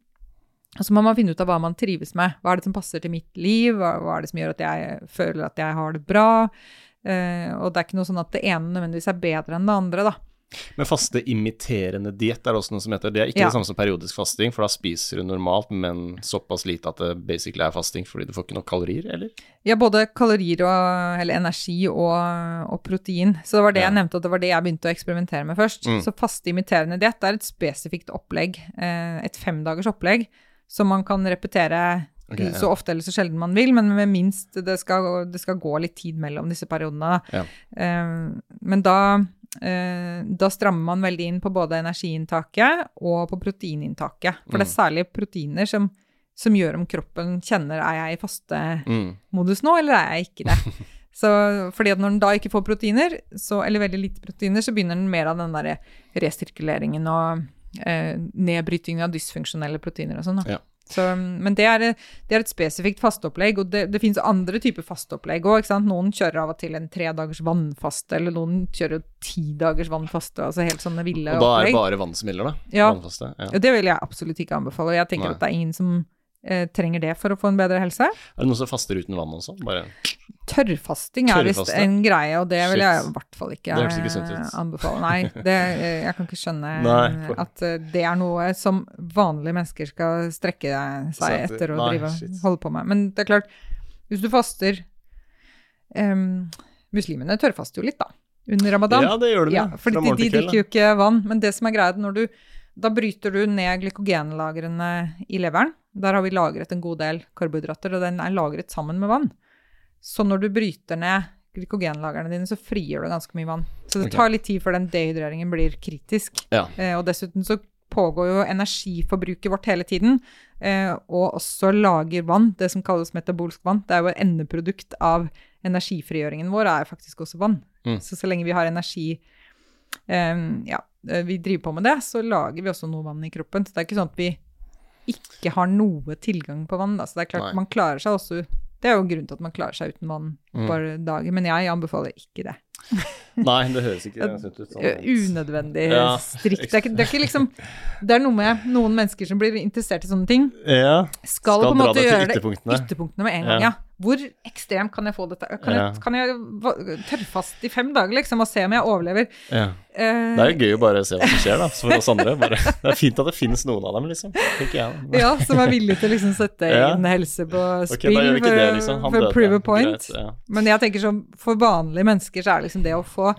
Og så må man finne ut av hva man trives med. Hva er det som passer til mitt liv? Hva, hva er det som gjør at jeg føler at jeg har det bra? Uh, og det er ikke noe sånn at det ene nødvendigvis er bedre enn det andre, da. Men faste imiterende diett er det også noe som heter. Det er ikke Ja. det samme som periodisk fasting, for da spiser du normalt, men såpass lite at det basically er fasting fordi du får ikke nok kalorier, eller? Ja, både kalorier og Eller energi og, og protein. Så det var det Ja. jeg nevnte og det var det jeg begynte å eksperimentere med først. Mm. Så faste imiterende diett er et spesifikt opplegg, eh, et femdagers opplegg, som man kan repetere Okay, ja. så ofte eller så sjelden man vil, men med minst det skal, det skal gå litt tid mellom disse periodene. Ja. Eh, men da, da strammer man veldig inn på både energiinntaket og på proteininntaket. For det er særlig proteiner som, som gjør om kroppen kjenner er jeg i faste Mm. modus nå, eller er jeg ikke det? *laughs* Så fordi at når den da ikke får proteiner, så, eller veldig lite proteiner, så begynner den mer av den derre resirkuleringen og eh, nedbrytingen av dysfunksjonelle proteiner og sånn. Ja. Så, men det er, det er et spesifikt fasteopplegg, og det, det finnes andre typer fasteopplegg òg. Noen kjører av og til en tre dagers vannfaste, eller noen kjører ti dagers vannfaste. Altså helt sånne ville opplegg. Og da er det bare vann som gjelder, da? Ja. Vannfaste? Ja. Det vil jeg absolutt ikke anbefale. og Jeg tenker Nei. at det er ingen som eh, trenger det for å få en bedre helse. Er det noen som faster uten vann også? Bare Tørrfasting er visst en greie, og det vil jeg i hvert fall ikke, ikke eh, anbefale. Nei, det, eh, jeg kan ikke skjønne *laughs* Nei, at eh, det er noe som vanlige mennesker skal strekke seg etter å drive, holde på med. Men det er klart, hvis du faster um, Muslimene tørrfaster jo litt, da, under ramadan. Ja, det gjør de Ja, fordi de, de drikker jo ikke vann. Men det som er greia, når du Da bryter du ned glykogenlagrene i leveren. Der har vi lagret en god del karbohydrater, og den er lagret sammen med vann. Så når du bryter ned glykogenlagrene dine, så frigjør du ganske mye vann. Så det tar litt tid før den dehydreringen blir kritisk. Ja. Eh, og dessuten så pågår jo energiforbruket vårt hele tiden, eh, og også lager vann, det som kalles metabolsk vann. Det er jo et endeprodukt av energifrigjøringen vår, er faktisk også vann. Mm. Så så lenge vi har energi eh, ja, vi driver på med det, så lager vi også noe vann i kroppen. Så det er ikke sånn at vi ikke har noe tilgang på vann. Da. Så det er klart Nei. man klarer seg også Det er jo grunnen til at man klarer seg uten vann Mm. par dager, men jeg anbefaler ikke det. *laughs* Nei, det høres ikke sunt ut. Sånn. Unødvendig Ja. strikt. Det er, ikke, det er ikke liksom Det er noe med noen mennesker som blir interessert i sånne ting, Ja. skal, Skal på en måte gjøre det ytterpunktene. ytterpunktene med en gang, Ja. ja. Hvor ekstremt kan jeg få dette? Kan jeg, kan jeg tørrfast i fem dager, liksom, og se om jeg overlever? ja. Eh, Det er jo gøy å bare se hva som skjer, da, for oss andre. Bare, *laughs* det er fint at det finnes noen av dem, liksom. Tenker jeg. da. ja, som er villig til å liksom sette egen helse på spill okay, for, det, liksom. For prove point. Greit. Men jeg tenker sånn, for vanlige mennesker så er det liksom det å få,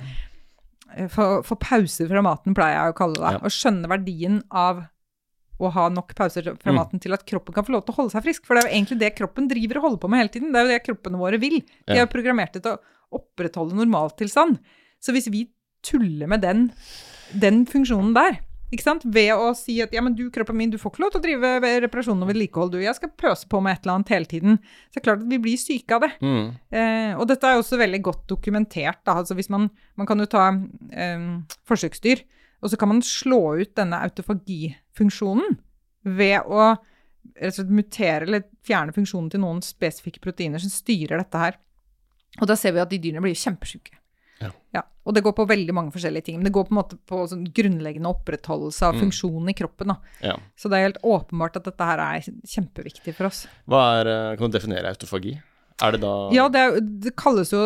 få, få pauser fra maten, pleier jeg å kalle det. Ja. Å skjønne verdien av å ha nok pauser fra Mm. maten til at kroppen kan få lov til å holde seg frisk. For det er jo egentlig det kroppen driver og holder på med hele tiden. Det er jo det kroppene våre vil. De er jo programmert til å opprettholde normaltilstand. Så hvis vi tuller med den, den funksjonen der, ikke sant? ved å si at ja, men du, kroppen min, du får ikke lov til å drive reparasjon og vedlikehold, du. Jeg skal pøse på med et eller annet hele tiden. Så det er klart at vi blir syke av det. Mm. Eh, og dette er jo også veldig godt dokumentert. Da. Altså hvis man, man kan jo ta eh, forsøksdyr, og så kan man slå ut denne autofagifunksjonen ved å rett og slett mutere eller fjerne funksjonen til noen spesifikke proteiner som styrer dette her. Og da ser vi at de dyrene blir kjempesyke. Ja. og det går på veldig mange forskjellige ting. Men det går på en måte på sånn grunnleggende opprettholdelse av Mm. funksjonen i kroppen. Ja. Så det er helt åpenbart at dette her er kjempeviktig for oss. Hva er eh, Kan du definere autofagi? Er det da Ja, det, er, det kalles jo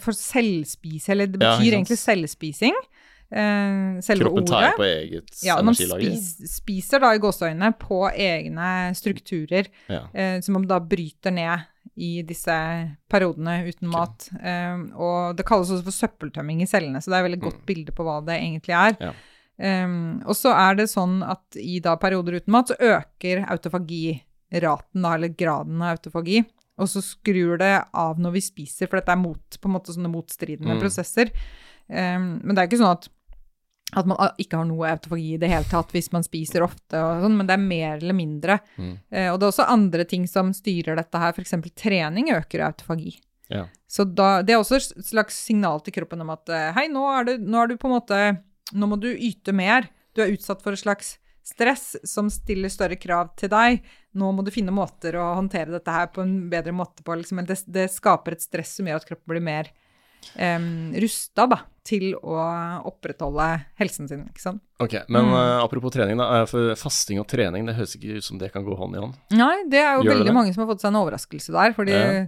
for selvspise, eller det betyr ja, egentlig selvspising. Uh, selve kroppen tar på eget Ja, energilager? spis, spiser da i gåseøynene på egne strukturer Ja. uh, som man da bryter ned i disse periodene uten mat. Um, og det kalles også for søppeltømming i cellene, så det er et veldig godt bilde på hva det egentlig er. Mm. Ja. Um, og så er det sånn at i da perioder uten mat så øker autofagiraten, da, eller graden av autofagi. Og så skrur det av når vi spiser, for dette er mot, på en måte sånne motstridende Mm. prosesser. Um, men det er ikke sånn at, at man ikke har noe autofagi i det hele tatt hvis man spiser ofte, og sånn, men det er mer eller mindre. Mm. Eh, og det er også andre ting som styrer dette her, f.eks. trening øker autofagi. Ja. Så da, det er også et slags signal til kroppen om at eh, hei, nå er, du, nå er du på en måte Nå må du yte mer. Du er utsatt for et slags stress som stiller større krav til deg. Nå må du finne måter å håndtere dette her på en bedre måte på. Liksom. Det, det skaper et stress som gjør at kroppen blir mer um, rusta da, til å opprettholde helsen sin. Ikke sant? Ok, men Mm. eh, apropos trening, da. eh, For fasting og trening, det høres ikke ut som det kan gå hånd i hånd. Nei, det er jo Gjør veldig mange som har fått seg en overraskelse der. For de Ja.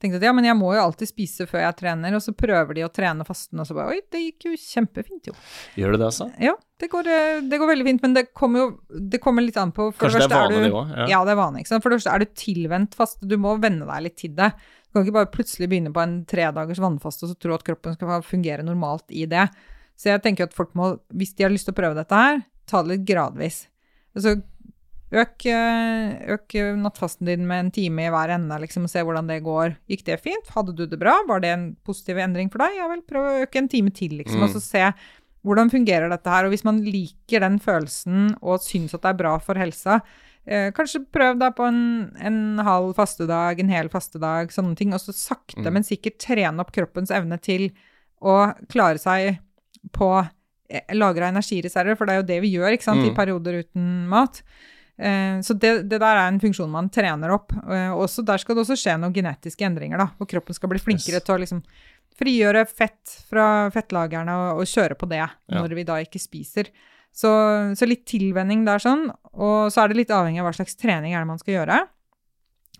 tenkte at ja, men jeg må jo alltid spise før jeg trener, og så prøver de å trene fasten, og så bare oi, det gikk jo kjempefint, jo. Gjør det det, altså? Ja, det går, eh, det går veldig fint, men det kommer jo det kommer litt an på for Kanskje det er vanlig vane, det òg? Ja. Ja, det er vane. ikke sant? For det første er du tilvendt faste, du må venne deg litt til det. Du kan ikke bare plutselig begynne på en tredagers vannfaste og så tro at kroppen skal fungere normalt i det. Så jeg tenker at folk må, hvis de har lyst til å prøve dette her, ta det litt gradvis. Altså, øk, eh, øk nattfasten din med en time i hver ende, liksom, og se hvordan det går. Gikk det fint? Hadde du det bra? Var det en positiv endring for deg? Ja vel, prøv å øke en time til, liksom, Mm. og så se hvordan fungerer dette her. Og hvis man liker den følelsen og syns at det er bra for helsa, eh, kanskje prøv deg på en, en halv fastedag, en hel fastedag, sånne ting. Og så sakte, Mm. men sikkert trene opp kroppens evne til å klare seg på eh, lagra energireserver, for det er jo det vi gjør ikke sant, i Mm. perioder uten mat. Eh, Så det, det der er en funksjon man trener opp. Eh, Også, der skal det også skje noen genetiske endringer, da, hvor kroppen skal bli flinkere Yes. til å liksom frigjøre fett fra fettlagrene og, og kjøre på det Ja. når vi da ikke spiser. Så, så litt tilvenning der sånn, og så er det litt avhengig av hva slags trening er det man skal gjøre.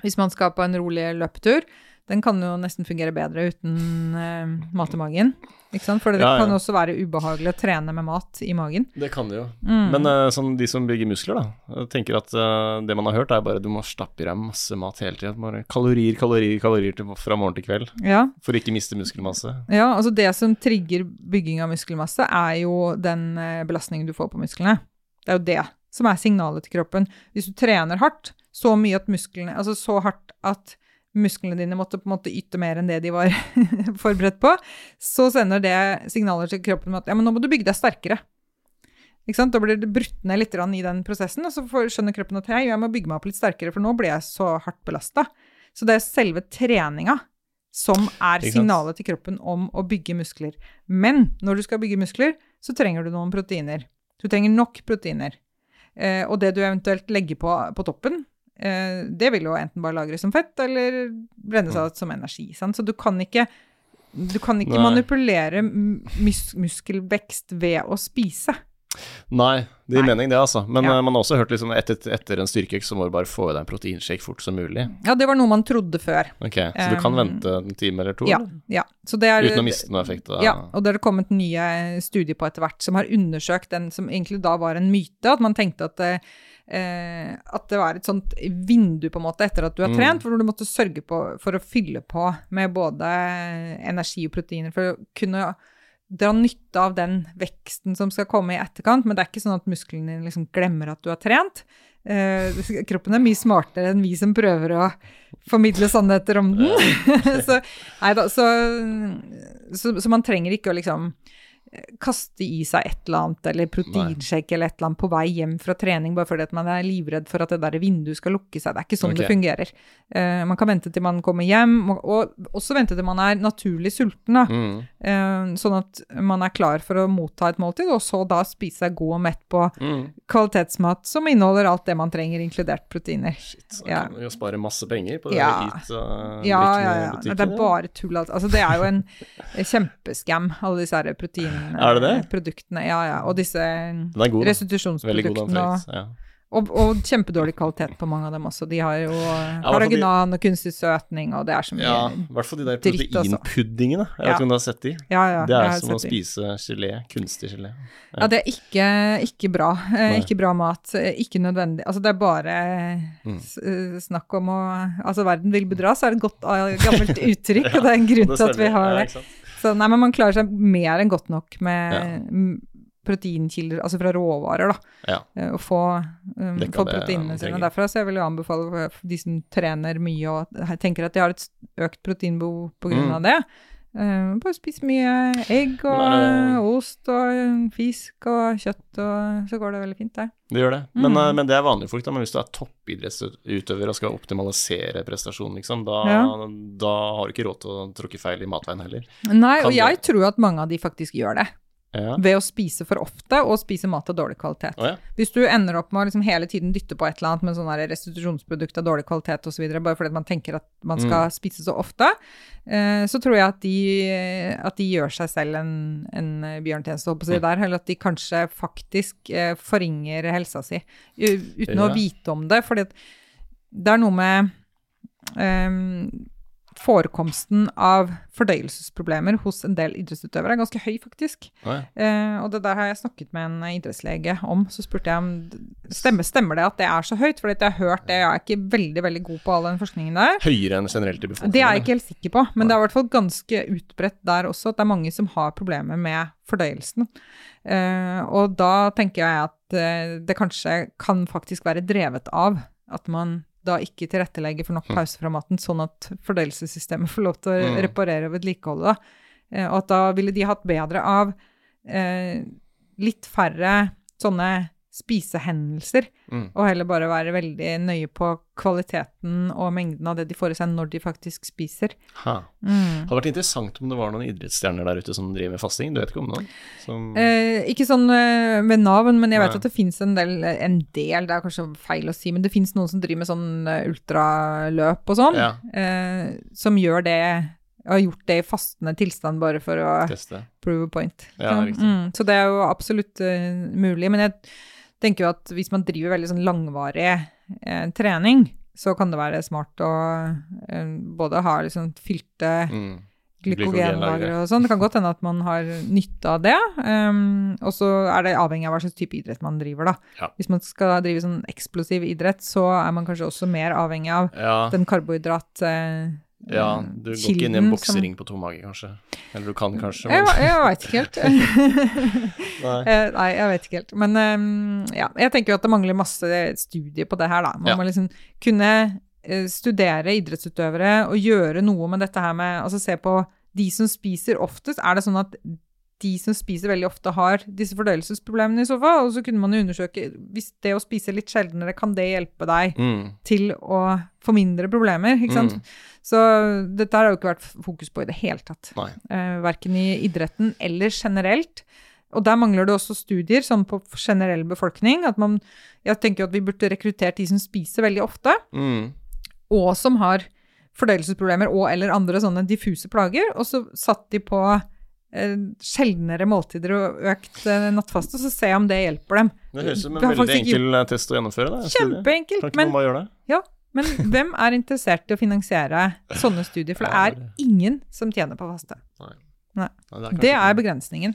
Hvis man skal på en rolig løpetur, den kan jo nesten fungere bedre uten uh, mat i magen. Ikke sant? For det Ja, ja. kan også være ubehagelig å trene med mat i magen. Det kan det jo. Mm. Men uh, sånn, de som bygger muskler, da, tenker at uh, det man har hørt, er bare du må stappe i deg masse mat hele tida. Kalorier, kalorier, kalorier til, fra morgen til kveld ja, for å ikke miste muskelmasse. Ja, altså det som trigger bygging av muskelmasse, er jo den belastningen du får på musklene. Det er jo det som er signalet til kroppen. Hvis du trener hardt, så mye at musklene Altså så hardt at musklene dine måtte på en måte yte mer enn det de var *laughs* forberedt på, så sender det signaler til kroppen om at ja, men nå må du bygge deg sterkere. Da blir det brutt ned litt i den prosessen, og så skjønner kroppen at hei, jeg må bygge meg opp litt sterkere, for nå blir jeg så hardt belasta. Så det er selve treninga som er signalet til kroppen om å bygge muskler. Men når du skal bygge muskler, så trenger du noen proteiner. Du trenger nok proteiner. Eh, og det du eventuelt legger på på toppen, det vil jo enten bare lagres som fett, eller brenne seg ut som energi. Sant? Så du kan ikke, du kan ikke manipulere mus muskelvekst ved å spise. Nei, det gir mening det, altså. Men Ja. eh, man har også hørt liksom etter, etter en styrkeøkt så må du bare få i deg en proteinshake fort som mulig. Ja, det var noe man trodde før. Ok, Så du kan Um, vente en time eller to? Ja. ja. Så det er, Uten å miste noe effekt? av- Ja, og det har kommet nye studier på etter hvert som har undersøkt den som egentlig da var en myte, at man tenkte at eh, at det var et sånt vindu på en måte etter at du har Mm. trent, hvor du måtte sørge på, for å fylle på med både energi og proteiner for å kunne dra nytte av den veksten som skal komme i etterkant, men det er ikke sånn at musklene dine liksom glemmer at du har trent. Eh, kroppen er mye smartere enn vi som prøver å formidle sannheter om den. *laughs* så, da, så, så, så man trenger ikke å liksom kaste i seg et eller annet, eller proteinshake eller et eller annet på vei hjem fra trening, bare fordi at man er livredd for at det der vinduet skal lukke seg. Det er ikke sånn det fungerer. Uh, man kan vente til man kommer hjem, og, og også vente til man er naturlig sulten, da. Mm. Uh, sånn at man er klar for å motta et måltid, og så da spise seg god og mett på Mm. kvalitetsmat som inneholder alt det man trenger, inkludert proteiner. Shit, så Ja. kan man jo spare masse penger på det Ja. hit uh, Ja, ja, ja. Det er bare tull. Altså, det er jo en kjempeskam, alle disse her Er det det? produktene. Ja, ja. Og disse god. God, restitusjonsproduktene. Og, Ja. og, og kjempedårlig kvalitet på mange av dem også. De har jo karaginan og kunstig søtning, og det er så mye ja, i hvert fall de der proteinpuddingene. Jeg vet ikke om du har sett de? Ja, ja. Det er som å spise gelé. Kunstig gelé. Ja, det er ikke, ikke bra. Eh, Nei. ikke bra mat. eh, Ikke nødvendig. Altså, det er bare Mm. eh, snakk om å Altså, verden vil bedra, så er det et godt eh, gammelt uttrykk, og det er en *laughs* grunn til at vi har det. Så nei, men man klarer seg mer enn godt nok med Ja. proteinkilder, altså fra råvarer, da. Ja. Eh, Å få, um, få proteinene sine derfra. Så jeg vil jo anbefale de som trener mye og tenker at de har et økt proteinbehov på grunn Mm. av det. Eh, bare spis mye egg og Nei. ost og fisk og kjøtt, og så går det veldig fint, det. Det gjør det. Men, Mm. eh, men det er vanlige folk, da. Men hvis du er toppidrettsutøver og skal optimalisere prestasjonen, liksom, da, Ja. da har du ikke råd til å tråkke feil i matveien heller. Nei, Kan og jeg det- tror at mange av de faktisk gjør det. Ja. Ved å spise for ofte og spise mat av dårlig kvalitet. Oh, ja. Hvis du ender opp med å liksom hele tiden dytte på et eller annet med sånn restitusjonsprodukt av dårlig kvalitet osv., bare fordi man tenker at man skal spise så ofte, eh, så tror jeg at de, at de gjør seg selv en, en bjørntjeneste, holdt på å si, der, eller at de kanskje faktisk eh, forringer helsa si, uten uten å vite om det. fordi det er noe med eh, Forekomsten av fordøyelsesproblemer hos en del idrettsutøvere er ganske høy, faktisk. Oh, ja. Eh, og det der har jeg snakket med en idrettslege om. Så spurte jeg om stemmer, stemmer det at det er så høyt? For jeg har hørt det, jeg er ikke veldig veldig god på all den forskningen der. Høyere enn generelt i befolkningen? Det er jeg ikke helt sikker på, men det er i hvert fall ganske utbredt der også at det er mange som har problemer med fordøyelsen. Eh, og da tenker jeg at eh, det kanskje kan faktisk være drevet av at man da ikke tilrettelegge for nok pause fra maten, sånn at fordøyelsessystemet *laughs* får lov til å Mm. reparere og vedlikeholde. da. Eh, og at da ville de hatt bedre av eh, litt færre sånne spisehendelser, Mm. og heller bare være veldig nøye på kvaliteten og mengden av det de får i seg når de faktisk spiser. Ha. Mm. Det hadde vært interessant om det var noen idrettsstjerner der ute som driver med fasting. Du vet ikke om noen? Som... Eh, ikke sånn eh, med navn, men jeg vet Nei. at det fins en del, en del, det er kanskje feil å si, men det fins noen som driver med sånn eh, ultraløp og sånn, Ja. eh, som gjør det, har gjort det i fastende tilstand bare for å Teste. prove a point. Ja, mm, så det er jo absolutt uh, mulig, men jeg tenker jo at hvis man driver veldig sånn langvarig eh, trening, så kan det være smart å eh, både ha liksom fylte Mm. glykogenlagre og sånn. Det kan godt hende at man har nytte av det. Um, og så er det avhengig av hva slags type idrett man driver, da. Ja. Hvis man skal drive sånn eksplosiv idrett, så er man kanskje også mer avhengig av Ja, den karbohydrat... eh, ja, du går ikke inn i en boksering som- på to mage, kanskje. Eller du kan kanskje, Jeg, men jeg veit ikke helt. *laughs* Nei. Eh, Nei, jeg vet ikke helt. Men um, ja, jeg tenker jo at det mangler masse studier på det her, da. Man Ja. må liksom kunne eh, studere idrettsutøvere og gjøre noe med dette her med Altså se på de som spiser oftest. Er det sånn at de som spiser veldig ofte, har disse fordøyelsesproblemene i så fall? Og så kunne man jo undersøke hvis det å spise litt sjeldnere, kan det hjelpe deg Mm. til å få mindre problemer? ikke sant? Mm. Så dette har jo ikke vært fokus på i det hele tatt. Nei. Eh, verken i idretten eller generelt. Og der mangler det også studier, sånn på generell befolkning. at man, Jeg tenker jo at vi burde rekruttert de som spiser veldig ofte, Mm. og som har fordøyelsesproblemer og eller andre sånne diffuse plager, og så satt de på eh, sjeldnere måltider og økt eh, nattfaste, så jeg om det hjelper dem. Det høres ut som en veldig enkel eh, test å gjennomføre. Da. Kjempeenkelt! Kan ikke Men, noen bare gjøre det? ja, men hvem er interessert i å finansiere sånne studier? For det er ingen som tjener på faste. Nei. Nei. Det, er Det er begrensningen.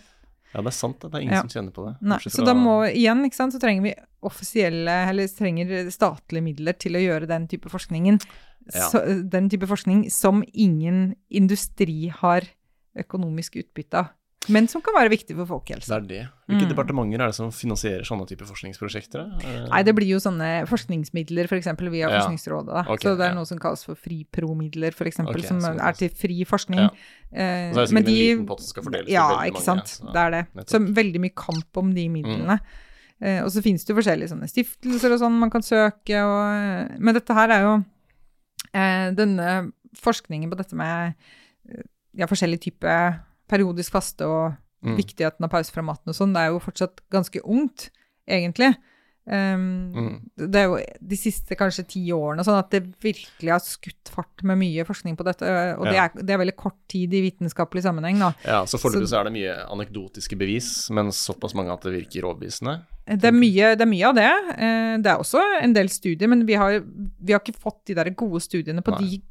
Ja, det er sant. Det, det er ingen Ja. som tjener på det. Nei, så da må igjen, ikke sant, så trenger vi offisielle, eller trenger statlige midler til å gjøre den type forskningen. Ja. Så, den type forskning som ingen industri har økonomisk utbytte av. Men som kan være viktig for Det er det. Hvilke Mm. departementer er det som finansierer sånne type forskningsprosjekter? Er Nei, det blir jo sånne forskningsmidler f.eks. via Ja. Forskningsrådet. Da. Ok, så det er ja. noe som kalles for FRIPRO-midler, f.eks., eksempel, som sånn. er til fri forskning. Ja. Eh, Og så er det sikkert de, en liten pott som skal fordeles til Ja, veldig ikke mange, sant. Det er det. nettopp. Så veldig mye kamp om de midlene. Eh, og så finnes det jo forskjellige sånne stiftelser og sånn man kan søke, og Men dette her er jo uh, Denne forskningen på dette med uh, ja, forskjellig type periodisk faste og Mm. viktigheten av pause fra maten og sånn, det er jo fortsatt ganske ungt, egentlig. Um, Mm. Det er jo de siste kanskje ti årene sånn at det virkelig har skutt fart med mye forskning på dette, og det, Ja. er, det er veldig kort tid i vitenskapelig sammenheng, da. Ja, så foreløpig er det mye anekdotiske bevis, men såpass mange at det virker overbevisende. Det er, mye, det er mye av det. Eh, Det er også en del studier, men vi har, vi har ikke fått de der gode studiene på Nei. de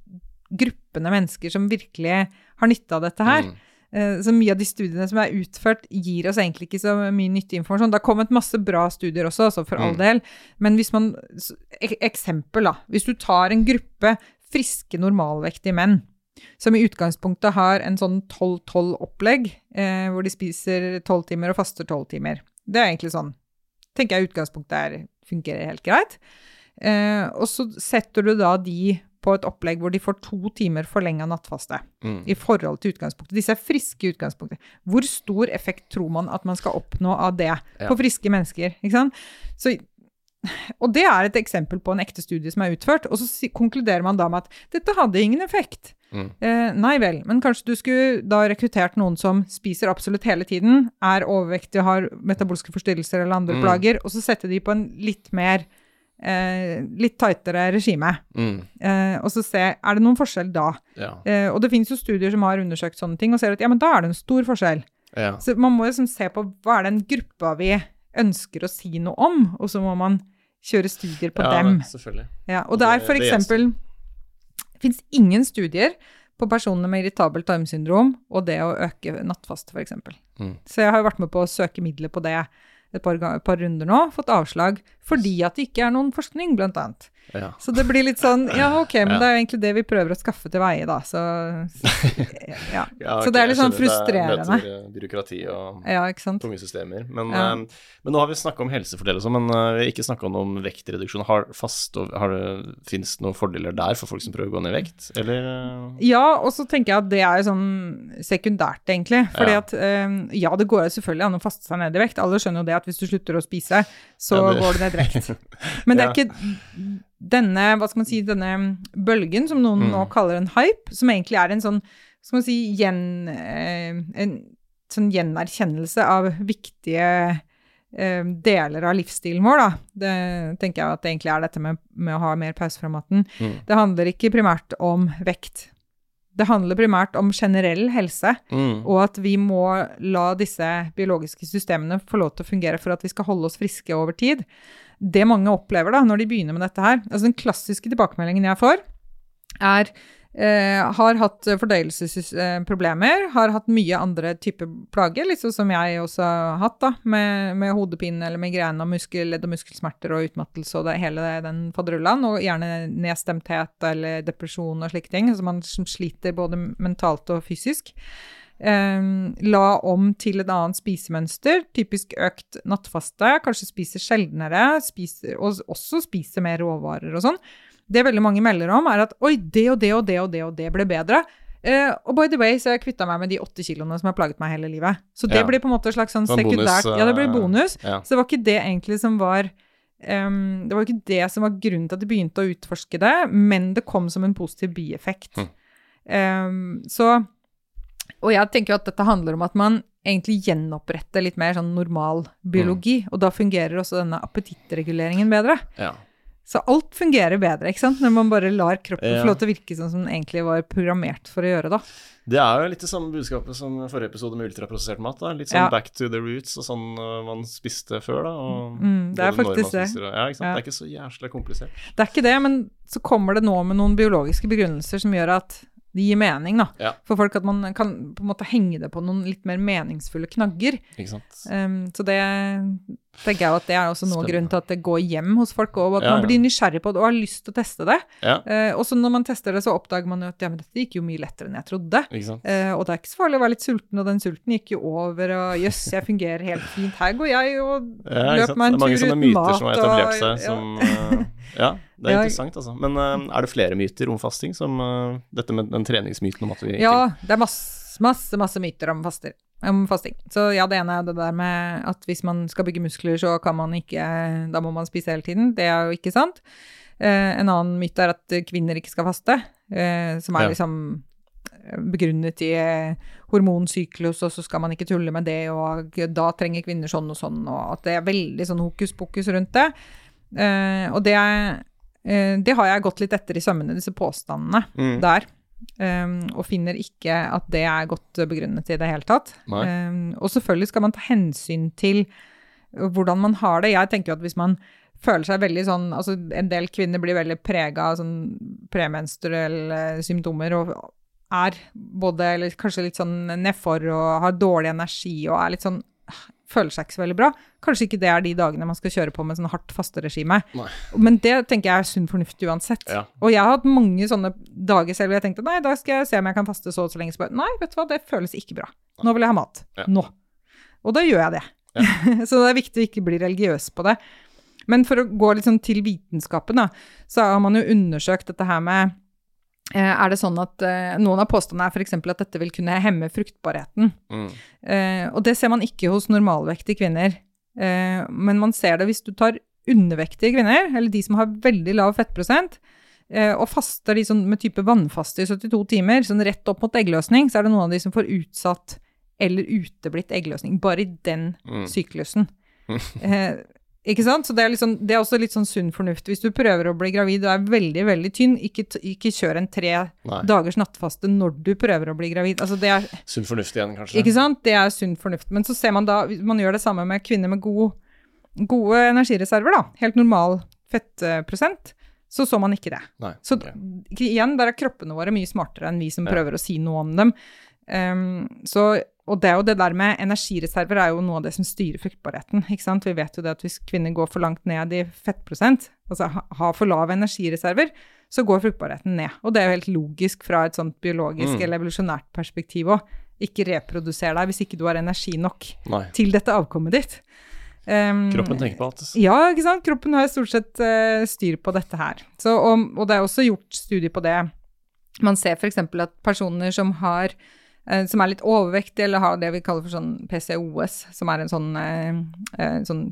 gruppene mennesker som virkelig har nytte av dette her. Mm. Eh, Så mye av de studiene som er utført, gir oss egentlig ikke så mye nyttig informasjon. Det har kommet masse bra studier også, altså for all Mm. del. Men hvis man Eksempel, da. Hvis du tar en gruppe friske, normalvektige menn som i utgangspunktet har en sånn 12-12-opplegg, eh, hvor de spiser 12 timer og faster 12 timer. Det er egentlig sånn tenker jeg utgangspunktet er, fungerer helt greit. Eh, og så setter du da de på et opplegg hvor de får to timer forlenga nattfaste Mm. i forhold til utgangspunktet. Disse er friske i utgangspunktet. Hvor stor effekt tror man at man skal oppnå av det Ja. på friske mennesker? Ikke sant? Så, og det er et eksempel på en ekte studie som er utført, og så konkluderer man da med at dette hadde ingen effekt. Mm. Eh, nei vel, men kanskje du skulle da rekruttert noen som spiser absolutt hele tiden, er overvektige, har metabolske forstyrrelser eller andre Mm. plager, og så sette de på en litt mer eh, litt tightere regime. Mm. Eh, og så se, er det noen forskjell da? Ja. Eh, og det finnes jo studier som har undersøkt sånne ting, og ser at ja, men da er det en stor forskjell. ja. Så man må liksom se på hva er den gruppa vi ønsker å si noe om, og så må man kjøre studier på ja, dem. Selvfølgelig. Ja, og det er Det- for eksempel fins ingen studier på personer med irritabelt tarmsyndrom og det å øke nattfaste, f.eks. Mm. Så jeg har jo vært med på å søke midler på det et par, par runder nå, fått avslag fordi at det ikke er noen forskning, blant annet. Ja. Så det blir litt sånn Ja, ok, men Ja. det er jo egentlig det vi prøver å skaffe til veie, da, så *laughs* Ja. Ja, Så det er litt sånn frustrerende. Det er- Møter byråkrati og Ja, tunge systemer. Men, eh, men nå har vi snakka om helsefordeler, men uh, vi har ikke snakka om vektreduksjon. Har fast og har det, Fins det noen fordeler der for folk som prøver å gå ned i vekt, eller? eh? Ja, og så tenker jeg at det er jo sånn sekundært, egentlig. Fordi Ja. at eh, ja, det går selvfølgelig an å faste seg ned i vekt. Alle skjønner jo det at hvis du slutter å spise, så det- går du ned i vekt. *laughs* Men det er ikke denne, hva skal man si, denne bølgen som noen Mm. nå kaller en hype, som egentlig er en sånn, skal man si, gjen, eh, en sånn gjenerkjennelse av viktige eh, deler av livsstilen vår, da. Det tenker jeg at det egentlig er dette med, med å ha mer pause fra maten. Mm. Det handler ikke primært om vekt. Det handler primært om generell helse, Mm. og at vi må la disse biologiske systemene få lov til å fungere for at vi skal holde oss friske over tid. Det mange opplever da, når de begynner med dette her altså Den klassiske tilbakemeldingen jeg får, er eh, har hatt fordøyelsesproblemer, har hatt mye andre typer plager, liksom som jeg også har hatt, da, med, med hodepine eller migrene og muskel, ledd- og muskelsmerter og utmattelse og det, hele den faderullan, og gjerne nedstemthet eller depresjon og slike ting, altså man sliter både mentalt og fysisk. La om til et annet spisemønster, typisk økt nattfaste, kanskje spiser sjeldnere, spiser, og også spiser mer råvarer og sånn. det veldig mange melder om, er at oi, det og det og det og det og det ble bedre. Uh, og by the way, så har jeg kvitta meg med de åtte kiloene som har plaget meg hele livet. Så det Ja. blir på en måte en slags sånn bonus, sekundært Ja, det blir eh, bonus. Ja. Så det var ikke det egentlig som var um, Det var ikke det som var grunnen til at de begynte å utforske det, men det kom som en positiv bieffekt. Hm. Um, så Og jeg tenker jo at dette handler om at man egentlig gjenoppretter litt mer sånn normal biologi, og da fungerer også denne appetittreguleringen bedre. ja. Så alt fungerer bedre, ikke sant, når man bare lar kroppen Ja. få lov til å virke sånn som den egentlig var programmert for å gjøre, da. Det er jo litt det samme budskapet som forrige episode med ultraprosessert mat. da. Litt sånn Ja. back to the roots og sånn uh, man spiste før, da. Mm, det er faktisk det. spiser Ja, ikke sant. Det er ikke så jævla komplisert. Det er ikke det, men så kommer det nå med noen biologiske begrunnelser som gjør at det gir mening, da. Ja. For folk at man kan på en måte henge det på noen litt mer meningsfulle knagger. Ikke sant. Um, så det tenker jeg at det er også noe grunn til at det går hjem hos folk, og at Ja, man blir nysgjerrig på det og har lyst til å teste det. Ja, Eh, og så når man tester det, så oppdager man jo at ja, men dette gikk jo mye lettere enn jeg trodde. ikke. Eh, og det er ikke så farlig å være litt sulten, og den sulten gikk jo over, og jøss, jeg fungerer helt fint. Her går jeg og løper meg en tur uten mat. det er mange sånne myter som har etablert seg, ja. som uh, Ja, det er *laughs* Ja. interessant, altså. Men uh, er det flere myter om fasting, som uh, dette med den treningsmyten om at vi Ja, det er masse, masse, masse myter om, faster, om fasting. Så ja, det ene er det der med at hvis man skal bygge muskler, så kan man ikke Da må man spise hele tiden. Det er jo ikke sant. Eh, en annen myte er at kvinner ikke skal faste, eh, som er Ja. liksom begrunnet i eh, hormonsyklus, og så skal man ikke tulle med det, og da trenger kvinner sånn og sånn, og at det er veldig sånn hokus pokus rundt det. Eh, og det, er, eh, det har jeg gått litt etter i sømmene, disse påstandene Mm. der. Um, og finner ikke at det er godt begrunnet i det hele tatt. Um, og selvfølgelig skal man ta hensyn til hvordan man har det. Jeg tenker jo at hvis man føler seg veldig sånn Altså en del kvinner blir veldig prega av sånn premenstruelle symptomer og er både eller kanskje litt sånn nedfor og har dårlig energi og er litt sånn Føler seg ikke så veldig bra. Kanskje ikke det er de dagene man skal kjøre på med sånn hardt fasteregime. Men det tenker jeg er sunn fornuft uansett. Ja. Og jeg har hatt mange sånne dager selv hvor jeg tenkte nei, da skal jeg se om jeg kan faste så og så lenge. Så bare, nei, vet du hva, det føles ikke bra. Nå vil jeg ha mat. Ja. Nå. Og da gjør jeg det. *laughs* så det er viktig å ikke bli religiøs på det. Men for å gå litt sånn til vitenskapen, da, så har man jo undersøkt dette her med Er det sånn at uh, noen av påstandene er f.eks. at dette vil kunne hemme fruktbarheten? Mm. Uh, og det ser man ikke hos normalvektige kvinner. Uh, men man ser det hvis du tar undervektige kvinner, eller de som har veldig lav fettprosent, eh, og faster de sånn med type vannfaste i 72 timer, sånn rett opp mot eggløsning, så er det noen av de som får utsatt eller uteblitt eggløsning, bare i den Mm. syklusen. *laughs* Ikke sant? Så det er, liksom, det er også litt sånn sunn fornuft. Hvis du prøver å bli gravid og er veldig, veldig tynn, ikke, ikke kjør en tre Nei. dagers nattfaste når du prøver å bli gravid. Altså det er Sunn fornuft igjen, kanskje. ikke sant? Det er sunn fornuft. Men så ser man da Man gjør det samme med kvinner med god, gode energireserver, da. Helt normal fettprosent. Så så man ikke det. Nei. Så igjen, der er kroppene våre mye smartere enn vi som Ja. prøver å si noe om dem. Um, så, og det er jo det der med energireserver er jo noe av det som styrer fruktbarheten. ikke sant? Vi vet jo det at hvis kvinner går for langt ned i fettprosent, altså har for lave energireserver, så går fruktbarheten ned. Og det er jo helt logisk fra et sånt biologisk Mm. eller evolusjonært perspektiv òg. Ikke reproduser deg hvis ikke du har energi nok Nei. til dette avkommet ditt. Um, Kroppen tenker på alt. ja, ikke sant. Kroppen har stort sett uh, styr på dette her. Så, og, og det er også gjort studier på det. Man ser f.eks. at personer som har som er litt overvektige, eller har det vi kaller for sånn PCOS, som er en sånn, eh, eh, sånn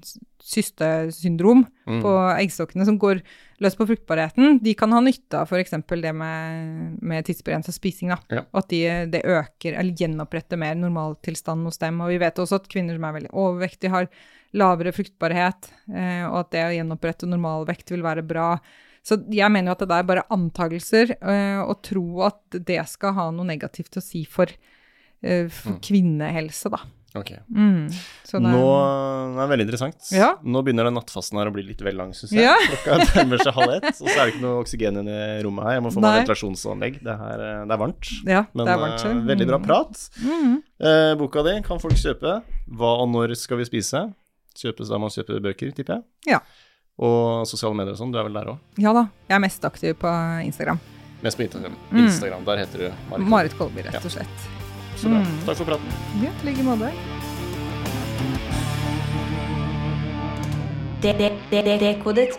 systesyndrom Mm. på eggstokkene som går løs på fruktbarheten, de kan ha nytte av f.eks. det med, med tidsbegrensa spising. Da. Ja. Og at de, det øker, eller gjenoppretter mer normaltilstanden hos dem. Og vi vet også at kvinner som er veldig overvektige, har lavere fruktbarhet, eh, og at det å gjenopprette normalvekt vil være bra. Så jeg mener jo at det der er bare antagelser, og å tro at det skal ha noe negativt å si for, eh, for Mm. kvinnehelse, da. Ok. Mm. Så det, Nå det er veldig interessant. Ja. Nå begynner den nattfasten her å bli litt vel lang, syns jeg. Ja. *laughs* Klokka nærmer seg halv ett, og så er det ikke noe oksygen i rommet her. Jeg må få Nei. meg ventilasjonsanlegg. Det, her, eh, det er varmt. ja, Men det er varmt. eh, veldig bra prat. Mm. Uh, boka di kan folk kjøpe. Hva og når skal vi spise? Kjøpes da man kjøper bøker, tipper jeg. Ja. Og sosiale medier og sånn. Du er vel der òg? Ja da. Jeg er mest aktiv på Instagram. Mest på Instagram. Mm. Der heter du Marit. Marit Kolby, rett og slett. Så bra. Mm. Takk for praten. Ja, i like måte. Det- det- det- Dekodet